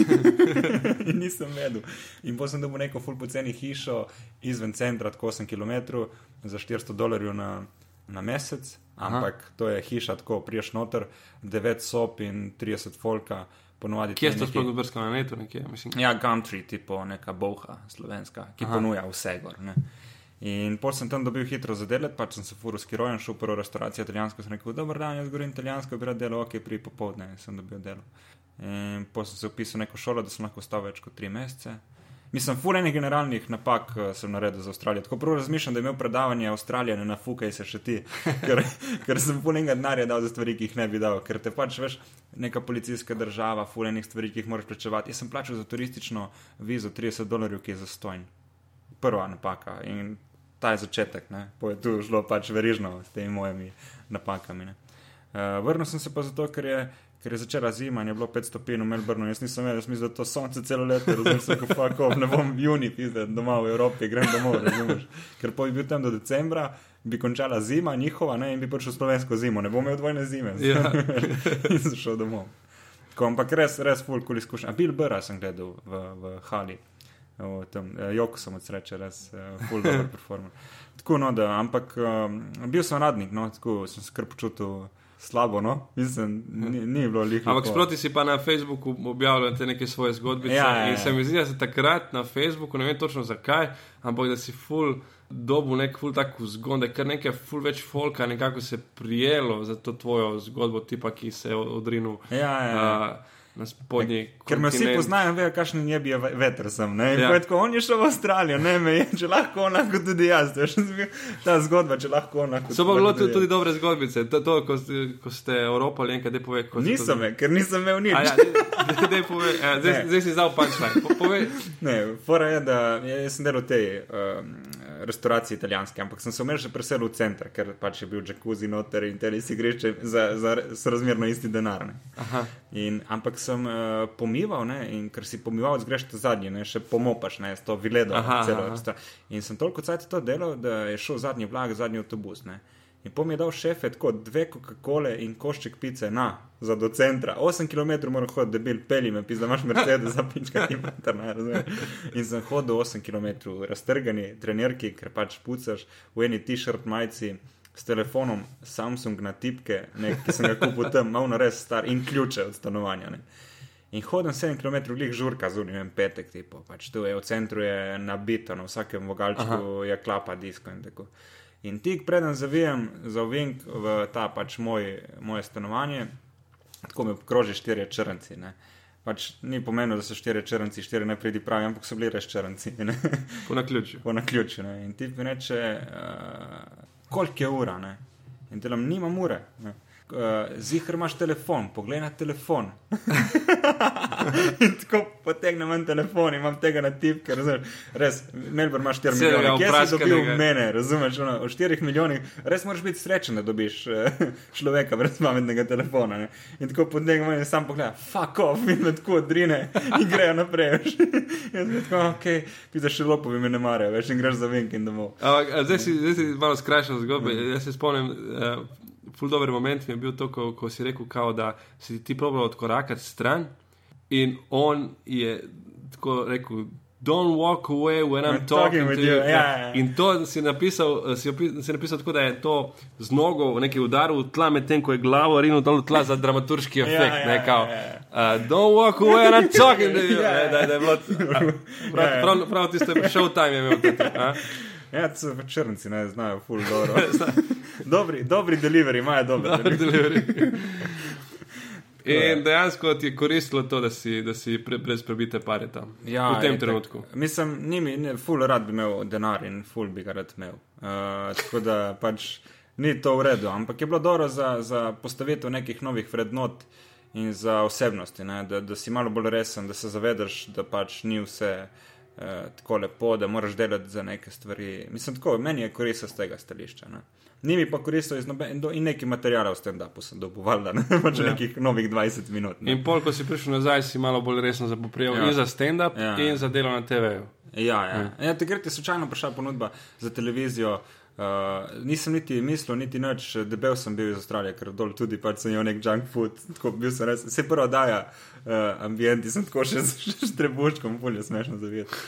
*laughs* in nisem vedel. In potem sem dobil neko full poceni hišo izven centra, tako 8 km za 400 dolarjev na, na mesec. Ampak Aha. to je hiša, tako priješ noter, 9 sob in 30 folka. Ponovadi Kje neki- sploh brskal na netu? Nekje, mislim. Ja, Gumtree, tipo neka boha slovenska, ki Aha. Ponuja vse gor. Ne. In pol sem tam dobil hitro za delati, pač sem se furo skirojen, šel v prvo restauracijo italijansko, sem rekel, dober dan, jaz govorim italijansko, bi rad delal, ok, pri popovdne sem dobil delo. In pol sem se upisal v neko šolo, da sem lahko ostal več kot tri mesece. Mislim, ful enih generalnih napak eh, sem naredil za Avstralijo. Tako prvo razmišljam, da je imel predavanje Avstralije, ne nafukaj se še ti, *laughs* ker, ker sem ful enega denarja dal za stvari, ki jih ne bi dal, ker te pač veš, neka policijska država, ful enih stvari, ki jih moraš plačevati. Jaz sem plačal za turistično vizo 30 dolarjev, ki je zastojn. Prva napaka in ta je začetek, ne. Po je tu šlo pač verižno s temi mojimi napakami. Ne. Uh, vrnil sem se pa zato, ker je, ker je začela zima in je bilo 5 stopinj v Melbournu. Jaz nisem vedel, jaz mislim, da to sonce celo leto, razumem se, fuck off, ne bom juni, pizde, doma v Evropi, grem domov, razumeš. Ker po bi bil tam do decembra, bi končala zima njihova ne, in bi prišel slovensko zimo, ne bom imel dvojne zime. Ja. *laughs* in sem šel domov. Tako, ampak res, res full cool izkušnja. Bill Burra sem gledal v, v Hali. V tem, eh, Joko sem od sreče, res uh, full dobro *laughs* performer. Tako, no, da, ampak um, bil sem radnik, no, tako sem se kar počutil slabo, no, mislim, ni, ni bilo liho. Ampak sproti si pa na Facebooku objavljal te neke svoje zgodbice. Ja, ja, In ja. se mi zdi, da si takrat na Facebooku, ne vem točno zakaj, ampak da si full dobu nek full tako zgon, da je kar nekaj full več folka nekako se prijelo za to tvojo zgodbo, tipa, ki se je odrinil Ja, ja, ja. uh, na spodnji. Ker me vsi poznajo, vejo, kakšen je bil veter sem. Ne? Ja. Tako, on je šel v Avstralijo, ne me je, če lahko onako tudi jaz. Ta zgodba, če lahko onako. So pa bilo tudi tudi, dobre zgodbice. To, to ko, ko ste Evropali, enkaj, da pove. to- Nisem, me, ker nisem imel nič. Ja, daj, daj pove, ja, zdaj, zdaj si zdal punčline. Po, povej. Ne, fora je, da ja, jaz sem delal v tej um, restauraciji italijanske, ampak sem se umel še preselil v center, ker pač je bil jacuzzi noter in tenis igrišče za, za sorazmerno isti denar. In, ampak sem uh, pomival, ne, in ker si pomival, greš te zadnji, ne, še pomopaš, ne, s to viledo. Aha, celo aha. stvar. In sem toliko cajt to delal, da je šel zadnji vlak, zadnji avtobus. Ne. In pom je dal šefe tako dve Coca-Cole in košček pice na, za do centra. 8 km moram hoditi, debil, peli me, pizda, imaš Mercedes, za pička ti mater, ne razumeš. In sem hodil 8 km, raztrgani trenerki, ker pač pucaš v eni t-shirt majici. S telefonom Samsung na tipke, nek, ki sem ga kupil tam, malo res star in ključe od stanovanja. Ne. In hodim 7 km, glih žurka, zunaj, ne vem, petek, tipo, pač tu je v centru je nabito, na vsakem vogalčku Aha. je klapa disko in tako. In tik preden zavijem za ovink v ta pač moj, moje stanovanje, tako me obkroži štirje črnci. Ne. Pač ni pomenilo, da so štirje črnci, štiri ne pridi pravi, ampak so bili res črnci. *laughs* Ne. Po naključju. Po naključju. Ne. In ti mi reče, uh, koliko je ura. Ne. In delam, nimam ure. Ne. Uh, Zihar imaš telefon, poglej na telefon. *laughs* in tako potegnem ven telefon, imam tega na tipke, razumeš? Res, Melbourne imaš 4 Vse ga milijone, kje si dobil vpraškanega. mene, razumeš? Ono, od 4 milijonih, res moraš biti srečen, da dobiš uh, *laughs* človeka brez pametnega telefona. Ne? In tako potegnem in sam pogledam, fuck off, in me tako odrine in grejo naprej. *laughs* Jaz sem tako, ok, pisa še lopovi me ne marajo, veš, in greš za vink in domov. Ampak, a zdaj, si, zdaj si malo skrajšal zgodbo. Mm. Jaz se spomnim, uh, ful dober moment mi je bil to, ko, ko si rekel, kao, da si ti probal odkorakati stran in on je tako rekel. Don't walk away when I'm I'm talking, talking to you. you. Ja, ja, ja. In to si napisal, si, opi, si napisal tako, da je to z nogo v neki udar v tla, medtem ko je glavo rinil dol v tla za dramaturški efekt. ja, ne, kao, ja, ja. uh, don't walk away when I'm talking to you. *laughs* Ja. Ne, da, da je bilo, prav, *laughs* Ja, ja. prav, prav tisto showtime je imel. Tudi, a? *laughs* Ja, to so črnci, ne znajo, ful dobro. *laughs* dobri, dobri delivery, imajo dobre. Dober delivery. *laughs* In dejansko ti je koristilo to, da si, da si pre, brez prebite pare tam. Ja, v tem trenutku. Mislim, njimi, ne, ful rad bi imel denar in ful bi ga rad imel. Uh, tako da pač ni to v redu, ampak je bilo dobro za, za postavitev nekih novih vrednot in za osebnosti, ne, da, da si malo bolj resen, da se zavedaš, da pač ni vse. Uh, tako lepo, da moraš delati za neke stvari. Mislim, tako, meni je koristilo z tega stališča. Ne. Ni mi pa koristilo iz nobe, in, do, in neki materijalov s tem, da sem dobil, valjda, ne, *laughs* pač Ja. ja. nekih novih 20 minut. Ne. In pol, ko si prišel nazaj, si malo bolj resno zapoprijel Ja. in za stand-up, Ja. in za delo na TV-ju. Ja, ja. ja takrat je slučajno prišla ponudba za televizijo. Uh, nisem niti mislil, niti noč, debel sem bil iz Avstralije, ker dol tudi pač sem imel nek junk food. Tako bil sem res, se prvo daja uh, ambient, sem tako še s trebuškom, polje smešno zavijati.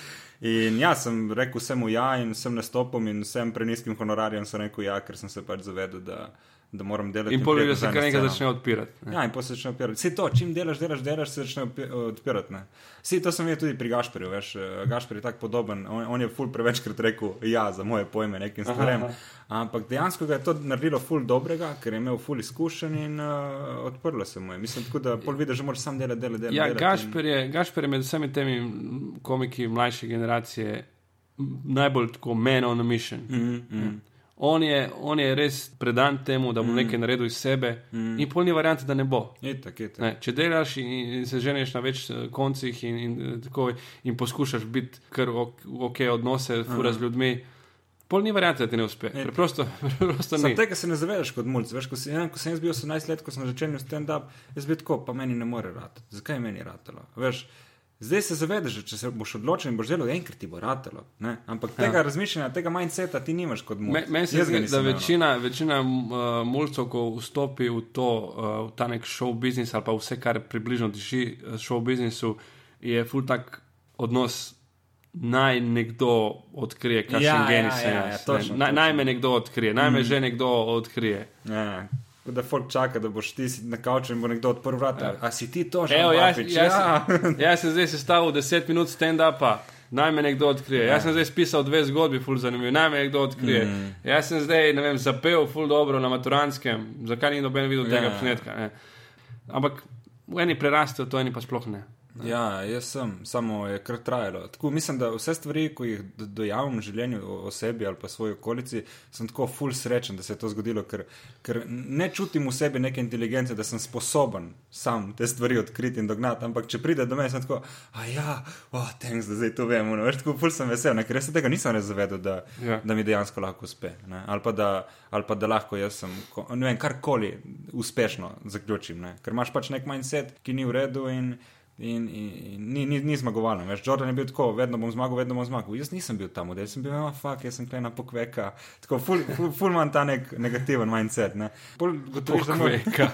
In ja, sem rekel vsemu ja in vsem nastopom in vsem preniskim honorarjem sem rekel ja, ker sem se pač zavedel, da, da moram delati. In ljudi se kar nekaj začne odpirati. ne. Ja, in potem se začne odpirati. Vse to, čim delaš, delaš, delaš, se začne odpi- odpirati. Vsi to sem videl tudi pri Gašperju, veš, eh, Gašper je tako podoben, on, on je ful prevečkrat rekel ja za moje pojme nekim stvarem. Ampak dejansko je to naredilo ful dobrega, ker je imel ful izkušenj in uh, odprlo se mu je. Mislim, tako da pol vidiš, že moraš sam delati, delati, delati. Ja, delati Gašper je, Gašper je med vsemi temi komiki mlajše generacije najbolj tako man on a mission. In, mm, mm. On je, on je res predan temu, da bo mm. nekaj naredil iz sebe, mm. in polni variante, da ne bo. Itak, itak. Ne, če delaš in, in se ženeš na več eh, koncih in, in, eh, tako, in poskušaš biti kar ok, odnose, fura z ljudmi, pol ni variante, da ti ne uspe. Preprosto, *laughs* preprosto Sam ni. tega se ne zavedaš kot mulj. Veš, ko, si, ja, ko sem jaz bil 18 let, ko sem začel stand-up, jaz bi tako, pa meni ne more ratati. Zakaj je meni ratalo? Veš, zdaj se zavedaš, da če se boš odločil in boš delal, enkrat ti bo ratalo. Ne? Ampak tega ja. razmišljanja, tega mindseta ti nimaš kot mulj. Me- Meni se zdi, da imel, no. večina, večina uh, mulcev, ko vstopi v, to, uh, v ta nek show business ali pa vse, kar približno diši uh, show businessu, je full tak odnos. Naj nekdo odkrije, kakšen Ja, ja, genij ja, sem ja, jaz. točno, ne. Naj, točno. naj me nekdo odkrije, naj me že nekdo odkrije. Ja. Da folk čaka, da boš ti na kavču in bo nekdo odprl vrata. Ja. A si ti to že? Evo, jaz, jaz, ja. *laughs* jaz sem zdaj sestavil 10 minut stand-upa, naj me nekdo odkrije. Jaz sem zdaj spisal dve zgodbi, ful zanimivi, naj me nekdo odkrije. Mm. Jaz sem zdaj, ne vem, zapel ful dobro na maturanskem, zakaj ni noben videl tega Ja. posnetka. Ne? Ampak v eni prerastejo, to eni pa sploh ne. Ja, jaz sem, samo je kar trajalo. Tako, mislim, da vse stvari, ko jih do- dojamem v življenju o, sebi ali pa svoji okolici, sem tako full srečen, da se je to zgodilo, ker, ker ne čutim v sebi neke inteligence, da sem sposoben sam te stvari odkriti in dognati. Ampak če pride do mene, sem tako, a ja, oh, thanks, da zdaj to vemo. No, veš, tako full sem vesel, ne, ker se tega nisem res zavedel, da, Ja. ja. da mi dejansko lahko uspe. Ne, ali, pa da, ali pa da lahko jaz sem, ne vem, karkoli uspešno zaključim. Ne, ker imaš pač nek mindset, ki ni v redu in In, in, in ni, ni, ni zmagovalen. Veš, Jordan je bil tako, vedno bom zmagal, vedno bom zmagal. Jaz nisem bil tam, jaz sem bil, ah, fuck, jaz sem klena pokveka. Tako, ful, ful, ful imam ta nek negativen mindset. Ne. Pol gotoviš, Pokveka.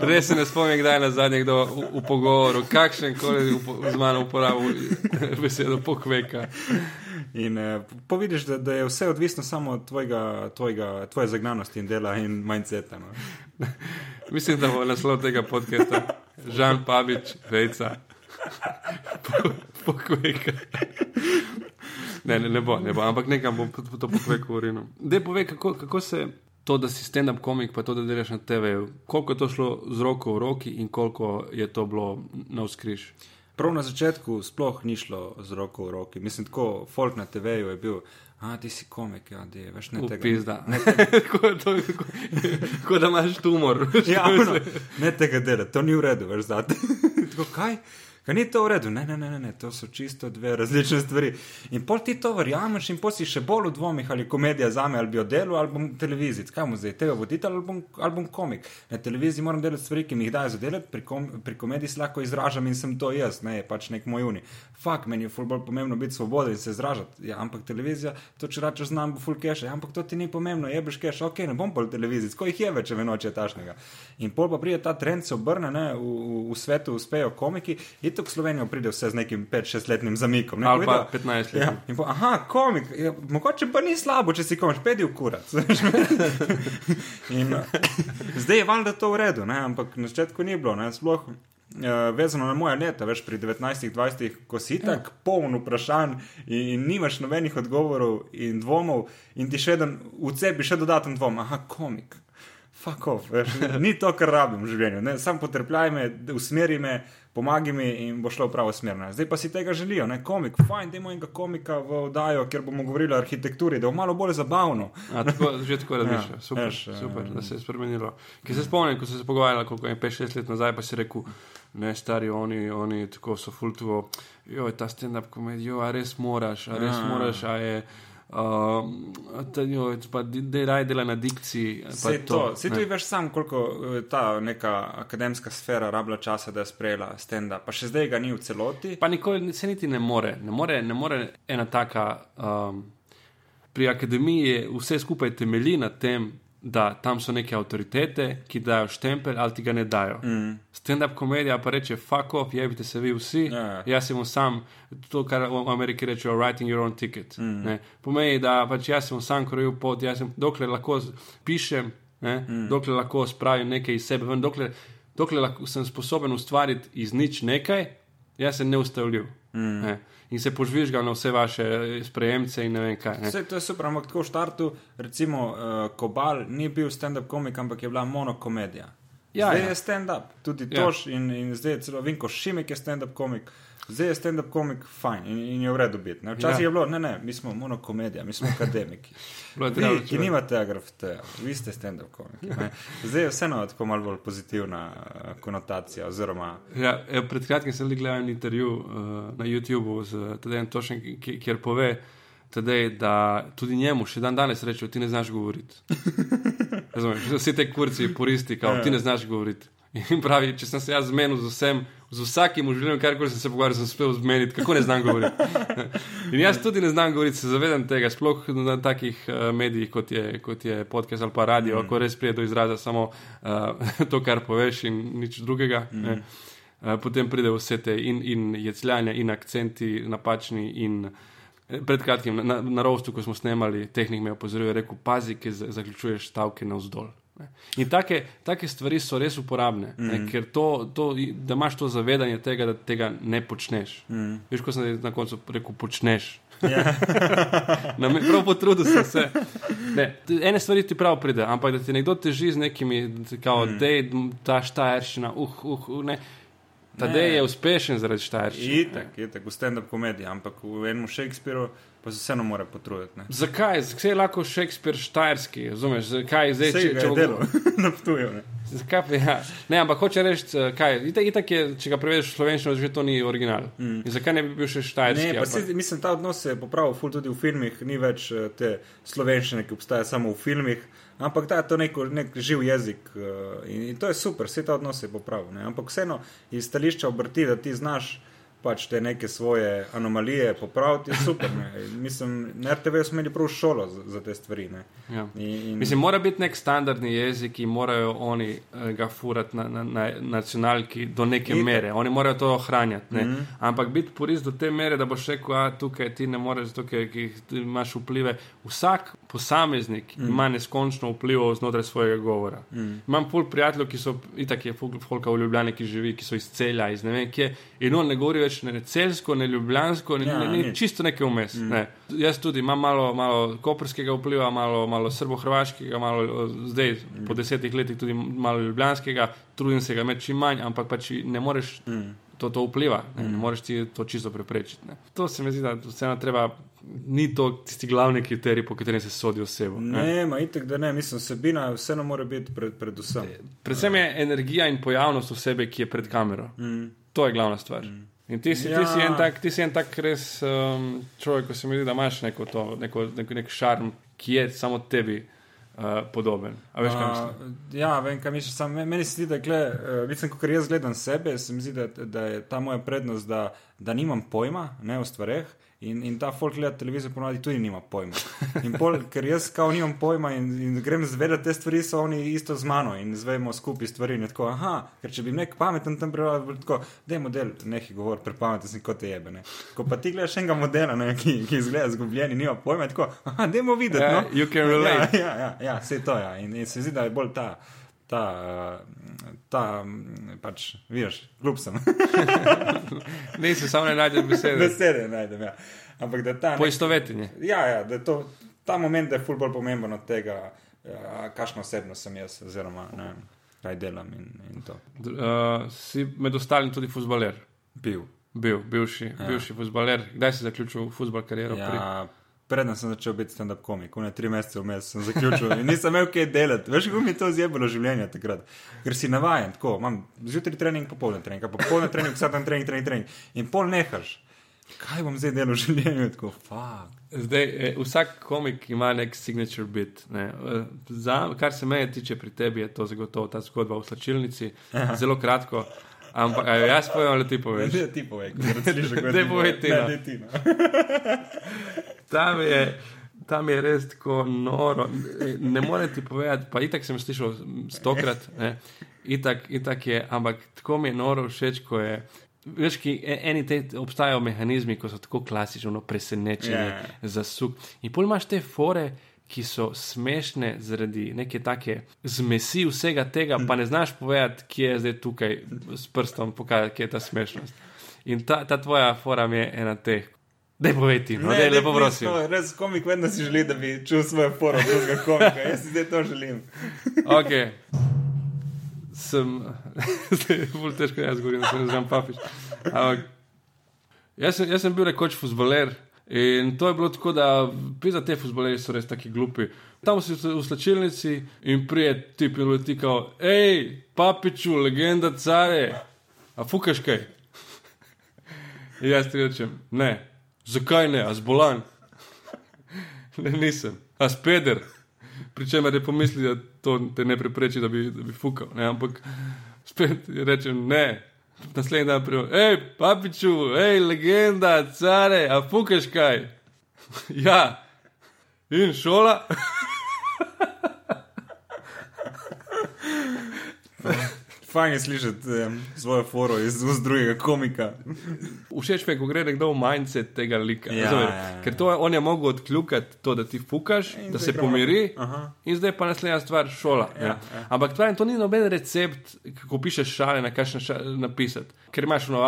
Res se ne spomnim, kdaj je na zadnje kdo v, v pogovoru, kakšen koli upo- z mano uporabil besedo pokveka. In eh, povidiš, da, da je vse odvisno samo od tvojega, tvojega, tvoje zagnanosti in dela in mindseta. No. Mislim, da bo naslov tega podcasta Žan Pavič, vejca. Po- Pokveka. Ne, ne, ne bo, ne bo, ampak nekam bom to- pokveko urinil. Dej povej, kako, kako se to, da si stand-up komik, pa to, da delaš na TV, koliko je to šlo z roko v roki in koliko je to bilo na vzkriž. Prav na začetku sploh ni šlo z roko v roki. Mislim, tako folk na TV-ju je bil. A ti si komik, ja, di, veš, ne tega. Pizda. Ne, Tako *laughs* to- tako- Kot da imaš tumor. ja, ne tega dela, to ni v redu, veš, zate. *laughs* Tako, kaj? Kaj ni to v redu? Ne, ne, ne, ne, to so čisto dve različne stvari. In pol ti to verjameš, in pol si še bolj v dvomih, ali je komedija za me, ali bi jo delal, ali bom televizij. Kaj mu zdaj, tega voditelj ali bom, ali bom komik. Na televiziji moram delati stvari, ki mi jih dajo za delati, pri, kom, pri komediji se lahko izražam in sem to jaz, ne, je pač nek moj uni. Fak, meni je ful bolj pomembno biti svoboden in se izražati. Ja, ampak televizija, to če rečeš znam, bo ful keša, ja, ampak to ti ni pomembno, jebeš keša, ok, ne bom pol televiziji, ko jih je več, če me noče tašnega. In pol pa pride ta trend, se obrne, ne, v, v, v svetu uspejo komiki, in tako v Slovenijo pride vse z nekim 5-6-letnim zamikom. Ne, Ali pa vidijo- 15 let. Ja, in po, aha, komik, ja, mogoče pa ni slabo, če si komiš, pedi v kurac. *laughs* in, uh, zdaj je valjda to v redu, ne? ampak na začetku ni bilo, ne? sploh. Uh, vezano na moja leta, veš, pri 19-20, ko si tako ja. poln vprašanj in, in nimaš nobenih odgovorov in dvomov, in ti še en v sebi še dodaten dvom, aha, komik. Fuck off, veš, ni to, kar rabim v življenju. Ne? Sam potrpljaj me, usmeri me, pomagaj mi in bo šlo v pravo smer. Ne? Zdaj pa si tega želijo, ne? komik, fajn, da imamo enega komika v oddajo, kjer bomo govorili o arhitekturi, da bo malo bolj zabavno. A, tako, že tako razmišljaš. Ja, Super, veš, super, eh, da se je spremenilo. Ker se spomnim, ko sem se pogovarjal, koliko je 5-6 let nazaj, pa si rekel, ne, stari, oni, oni tako so fultuvo, jo, ta stand-up komedijo, a res moraš, a res Ja. moraš, a je. Um, jo, pa da raj dela na dikciji. Vse to, to je veš sam, koliko eh, ta neka akademska sfera rabila časa, da je sprejela stand-up. Pa še zdaj ga ni v celoti. Pa nikoli se niti ne more. Ne more, ne more ena taka. Um, pri akademiji vse skupaj temelji na tem, da tam so neke avtoritete, ki dajo štempelj ali ti ga ne dajo. Mm. Stand-up komedija pa reče: fuck off, jebite se vi vsi. Ja, ja. Jaz sem sam, to, kar v Ameriki rečejo, writing your own ticket. Mm. Ne. Pomeni, da pač jaz sem sam krojil pot, jaz sem, dokler lahko pišem, ne, mm. dokler lahko spravim nekaj iz sebe, ven, dokler, dokler lahko sem sposoben ustvariti iz nič nekaj, jaz sem neustavljiv. Mm. Ne. In se požvižgal na vse vaše sprejemce in ne vem kaj. Ne. Vse to je super, ampak tako v štartu, recimo, uh, Kobal ni bil stand-up komik, ampak je bila monokomedija. Ja, zdaj ja. je stand-up, tudi Ja. Toš in, in zdaj je celo Vinko Šimek je stand-up komik. Zdaj je stand-up komik fajn in, in je v redu biti. ne. Včasih Ja. je bilo, ne, ne, mi smo monokomedija, mi smo akademiki. *laughs* Vi, ki nimate agrafteja, vi ste stand-up komiki. ne. Zdaj je vseeno tako malo bolj pozitivna eh, konotacija. Oziroma, Ja, evo, pred kratkim sem gledal en intervju uh, na YouTubu z Tadejem Tošem, kjer pove, tadej, da tudi njemu še dan danes rečejo, ti ne znaš govoriti. *laughs* Razumeš, vsi te kurci, puristi, kao, ti ne znaš govoriti. In pravi, če sem se jaz zmenil z vsem, z vsakim v življenju, karkoli sem se pogovarjal, sem uspel zmeniti, kako ne znam govoriti. *laughs* In jaz tudi ne znam govoriti, se zavedam tega, sploh na takih uh, medijih, kot je, kot je podcast ali pa radio, mm. ko res pride do izraza samo uh, *laughs* to, kar poveš in nič drugega. Mm. Uh, potem pride vse te in, in jecljanja, in akcenti napačni. In, eh, Pred kratkim na, na rostu, ko smo snemali, tehnik me je opozoril, je rekel: pazi, ki za- zaključuješ stavke navzdol. ne. In take, take stvari so res uporabne, mm. ne, ker to, to, da imaš to zavedanje tega, da tega ne počneš. Mm. Veš, ko sem na koncu rekel, počneš. ja. *laughs* Na me- Prav potrudil sem se. Ne, ene stvari ti prav pride, ampak da ti nekdo teži z nekimi, kao, mm. dej, ta štajerščina, uh, uh, uh, ne. Ta Ne. dej je uspešen zaradi štajerščine. itak, itak, v stand-up komediji, ampak v enem Shakespeareu pa se vseeno mora potruditi. ne. Zakaj? Zakaj je lahko Shakespeare štajerski? Razumeš? Zakaj zdaj, Sej če, če je bo- delo *laughs* na Ptuju. ne. Zakaj pa ja? Ne, ampak hoče reči, eh, kaj, itak, itak je, če ga prevedeš v slovenščino, že to ni original. Mm. In zakaj ne bi bil še štajerski? Ne, pa pa- se, mislim, ta odnos se je popravil ful tudi v filmih, ni več eh, te slovenščine, ki obstaja samo v filmih, ampak da je to neko, nek živ jezik eh, in, in to je super, vse ta odnos je popravil. Ne? Ampak vseeno iz stališča obrti, da ti znaš pač te neke svoje anomalije popraviti, je super. Ne? Mislim, na RTV smo imeli prav šolo za, za te stvari. Ne? Ja. In, in, Mislim, mora biti nek standardni jezik, ki morajo oni eh, ga furati na, na, na nacionalki do neke Itak. mere. Oni morajo to ohranjati. Mm. -hmm. Ampak biti purist do te mere, da boš rekel, da tukaj ti ne moreš, ti imaš vplive. Vsak posameznik mm. -hmm. ima neskončno vpliv znotraj svojega govora. Mm -hmm. Imam pol prijateljev, ki so itak je folka v Ljubljani, ki živi, ki so iz celja, iz ne vem kje. In on ne govori več ne celsko, ne ljubljansko, ne, Ja, ne, ne, nič. čisto nekaj vmes. Mm. Ne. Jaz tudi imam malo, malo koperskega vpliva, malo, malo srbo-hrvaškega, malo eh, zdaj po desetih letih tudi malo ljubljanskega, trudim se ga imeti čim manj, ampak pač ne moreš. Mm. to, to vpliva, ne, ne moreš ti to čisto preprečiti. Ne. To se mi zdi, da vseeno treba, ni to tisti glavni kriterij, po katerem se sodi osebo. Ne. Ne, ma itek, da ne, mislim, vsebina vseeno mora biti pred, predvsem. Predvsem je energija in pojavnost osebe, ki je pred kamero. Mm. To je glavna stvar. In ti si, ja. ti si en tak, ti si en tak res um, človek, ko se mi zdi, da imaš neko to, neko, neko, nek šarm, ki je samo tebi uh, podoben. A veš, kaj mislim? Uh, ja, vem, kaj misliš. Sam, me- meni se zdi, da gle, uh, vidim, ko jaz gledam sebe, se mi zdi, da, da je ta moja prednost, da, da nimam pojma ne, o stvareh. In, in ta folk gleda televizijo, ponovadi tudi nima pojma. In pol, ker jaz kao nimam pojma in, in grem zvedati te stvari, so oni isto z mano in zvemo skupaj stvari. In tako, aha, ker če bi nek pameten tam prebral, bi tako, da je model, nekaj govor, prepameten si kot te jebe. Ne. Ko pa ti gledaš enega modela, ne, ki, ki izgleda zgubljen in nima pojma, je tako, aha, dajmo videti. Ja, no. you can relate. Ja, ja, ja, ja vse to je. Ja. In, in se zdi, da je bolj ta, ta, uh, ta mm, pač, vidiš, kljub sem. *laughs* Nisi samo ne najdeš besede. Besede najdem, ja. Ampak da ta. Poistovetenje. Ja, ja, da je to, ta moment da je ful bolj pomemben od tega, ja, kakšno osebno sem jaz, oziroma ne vem, kaj delam in, in to. Uh, si med ostalim tudi futbaler. Bil. Bil, bivši, ja. bivši futbaler. Kdaj si zaključil futbal kariero? Pri... Preden sem začel biti stand-up komik, ne tri mesece vmes sem zaključil in nisem imel kaj delati. Veš, kako mi je to zjebalo življenje takrat. Ker si navajen, tako, imam zjutraj trening, popoldne trening, popoldne trening, vsak dan trening, trening, trening. In pol nehaš. Kaj bom zdaj delal v življenju? Tako, fuck. Zdaj, eh, vsak komik ima nek signature bit. Ne. Eh, Za, kar se mene tiče pri tebi, je to zagotovo ta zgodba v slačilnici. Zelo kratko. Ampak jaz povem, ali ti poveš? Ne, ti povej, Daj *laughs* povej ti, Ne, no. daj ti, no. *laughs* Tam je, tam je res tako noro. Ne morem ti povedati, pa itak sem slišal stokrat, ne. itak, itak je, ampak tako mi je noro všeč, ko je. Veš, ki e- eni te obstajajo mehanizmi, ko so tako klasično presenečeni, Ja. yeah. zasuk. In pol imaš te fore, ki so smešne zaradi neke take zmesi vsega tega, pa ne znaš povedati, kje je zdaj tukaj s prstom pokazati, kje je ta smešnost. In ta, ta tvoja fora mi je ena teh. Dej poveti, no, dej, lepo prosim. to, Res komik vedno si želi, da bi čul svojo foro drugega komika. Jaz si zdaj to želim. *laughs* Ok. Sem, *laughs* zdaj je bolj težko, jaz govorim, da se ne znam papiš. Ampak, jaz, sem, jaz sem bil rekoč futboler in to je bilo tako, da pisa te futbolerji so res taki glupi. Tam si v slačilnici in prije tip in leti kao, hej, papiču, legenda care, a fukaš kaj? *laughs* In jaz ti rečem, ne, zakaj ne, a zbolan? *laughs* Ne, nisem, a speder. Pričemer je pomislil, da to te ne prepreči, da bi, da bi fukal. Ne? Ampak spet rečem ne. Naslednji dan prijem, hej, papiču, hej, legenda, care, a fukaš kaj? *laughs* ja, in šola. *laughs* Fajn je slišati um, svojo foro iz ust drugega komika. Všeč mi je, ko gre nekdo v mindset tega lika. Ja, razumeš? ja, ja. Ker to je, on je mogel odkljukati to, da ti fukaš, In da se gremo pomiri. Aha. in zdaj pa naslednja stvar, šola. Ja, Ja, ja. Ampak tvoj, to ni noben recept, kako pišeš šale, na kakšen šale napisati. Ker imaš no,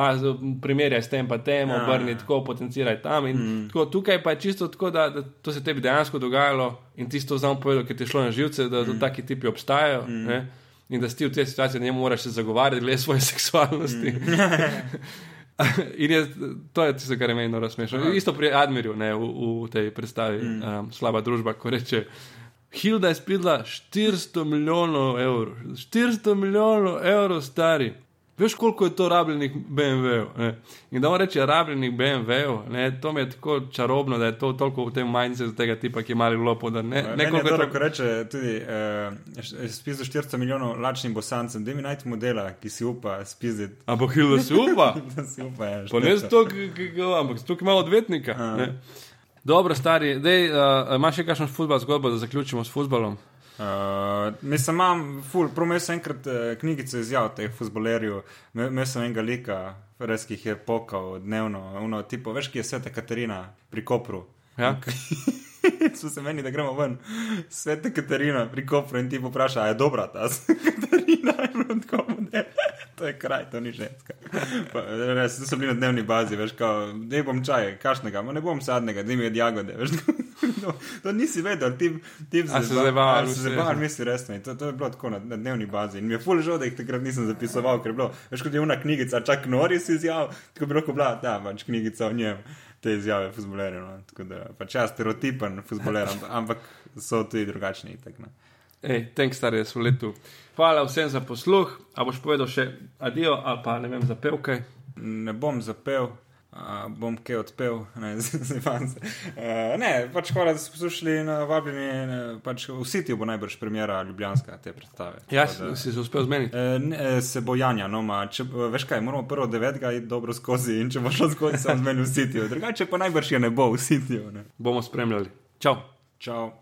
primerjaj s tem, pa tem, Ja, obrni ja. tako, potenciraj tam. Mm. Tako, tukaj pa je čisto tako, da, da to se tebi dejansko dogajalo in ti si to znam povedal, ker ti je šlo na živce, da, da taki tipi obstajajo. Mm. In da si v tej situaciji, ne moraš se zagovarjati glede svoje seksualnosti. *laughs* In je, to je tisto, kar je meni noro smešno. Isto pri Admirju, ne, v, v tej predstavi mm. um, Slaba družba, ko reče. Hilda je spila 400 milijonov evrov, 400 milijonov evrov stari. Veš, koliko je to rabljenih BMW-jev? In da on reče rabljenih BMW-jev, to mi je tako čarobno, da je to toliko v tem mindsetu tega tipa, ki je mali lopo, da ne, Ne, ne ne koliko dobro, je ko to. reče tudi, uh, spizdo 400 milijonov lačnim bosancem, da mi najti modela, ki si upa spizditi. Ampak Hilda se upa. *laughs* Da si upa, ja, Pa ne šteta. zato, ampak zato, ker ima odvetnika. Dobro, stari, dej, uh, imaš še kakšno futbol zgodbo, da zaključimo s futbolom? Uh, mislim, imam, ful, prav imel sem enkrat uh, knjigico izjav teh futbolerjev, imel sem enega lika, res ki jih je pokal dnevno, uno, tipo, veš, ki je sveta Katarina pri Kopru. Ja? *laughs* so se meni, da gremo ven, sveta Katarina pri Kopru in ti popraša, a je dobra ta Katarina, *laughs* in on tako model. *laughs* To je kraj, to ni ženska. Pa, res, to so bili na dnevni bazi, veš, kao, da bom čaj, kašnega, ma ne bom sadnega, da mi je jagode, veš, *laughs* to, to nisi vedel, ti, A se zabaval, se zabaval, misli resno. To, to je bilo tako na, na dnevni bazi. In mi je ful žal, da jih takrat nisem zapisoval, ker je bilo, veš, kot je una knjigica, čak Noris izjav, tako bi lahko bila, da, pač knjigica o njem, te izjave fuzbolerja. No. Tako da, pač ja, stereotipen fuzboler, ampak, so tudi drugačni. itak, ne. Ej, thanks, star je svoletu. Hvala vsem za posluh. A boš povedal še adijo ali pa ne vem, zapel kaj? Ne bom zapel. Uh, bom kaj odpel, ne, zdaj se. Uh, ne, pač hvala, da ste poslušali in uh, vabljeni. Uh, pač v Sitiju bo najbrž premjera Ljubljanska te predstave. Ja, da- si se uspel zmeniti. Eh, ne, eh, Se bo Janja, no, ma, če, veš kaj, moramo prvo devetega iti dobro skozi in če bo šlo skozi, se bo zmenil v sitiju. Drugače pa najbrž je ne bo v sitiju. Ne. Bomo spremljali. Čau. Čau.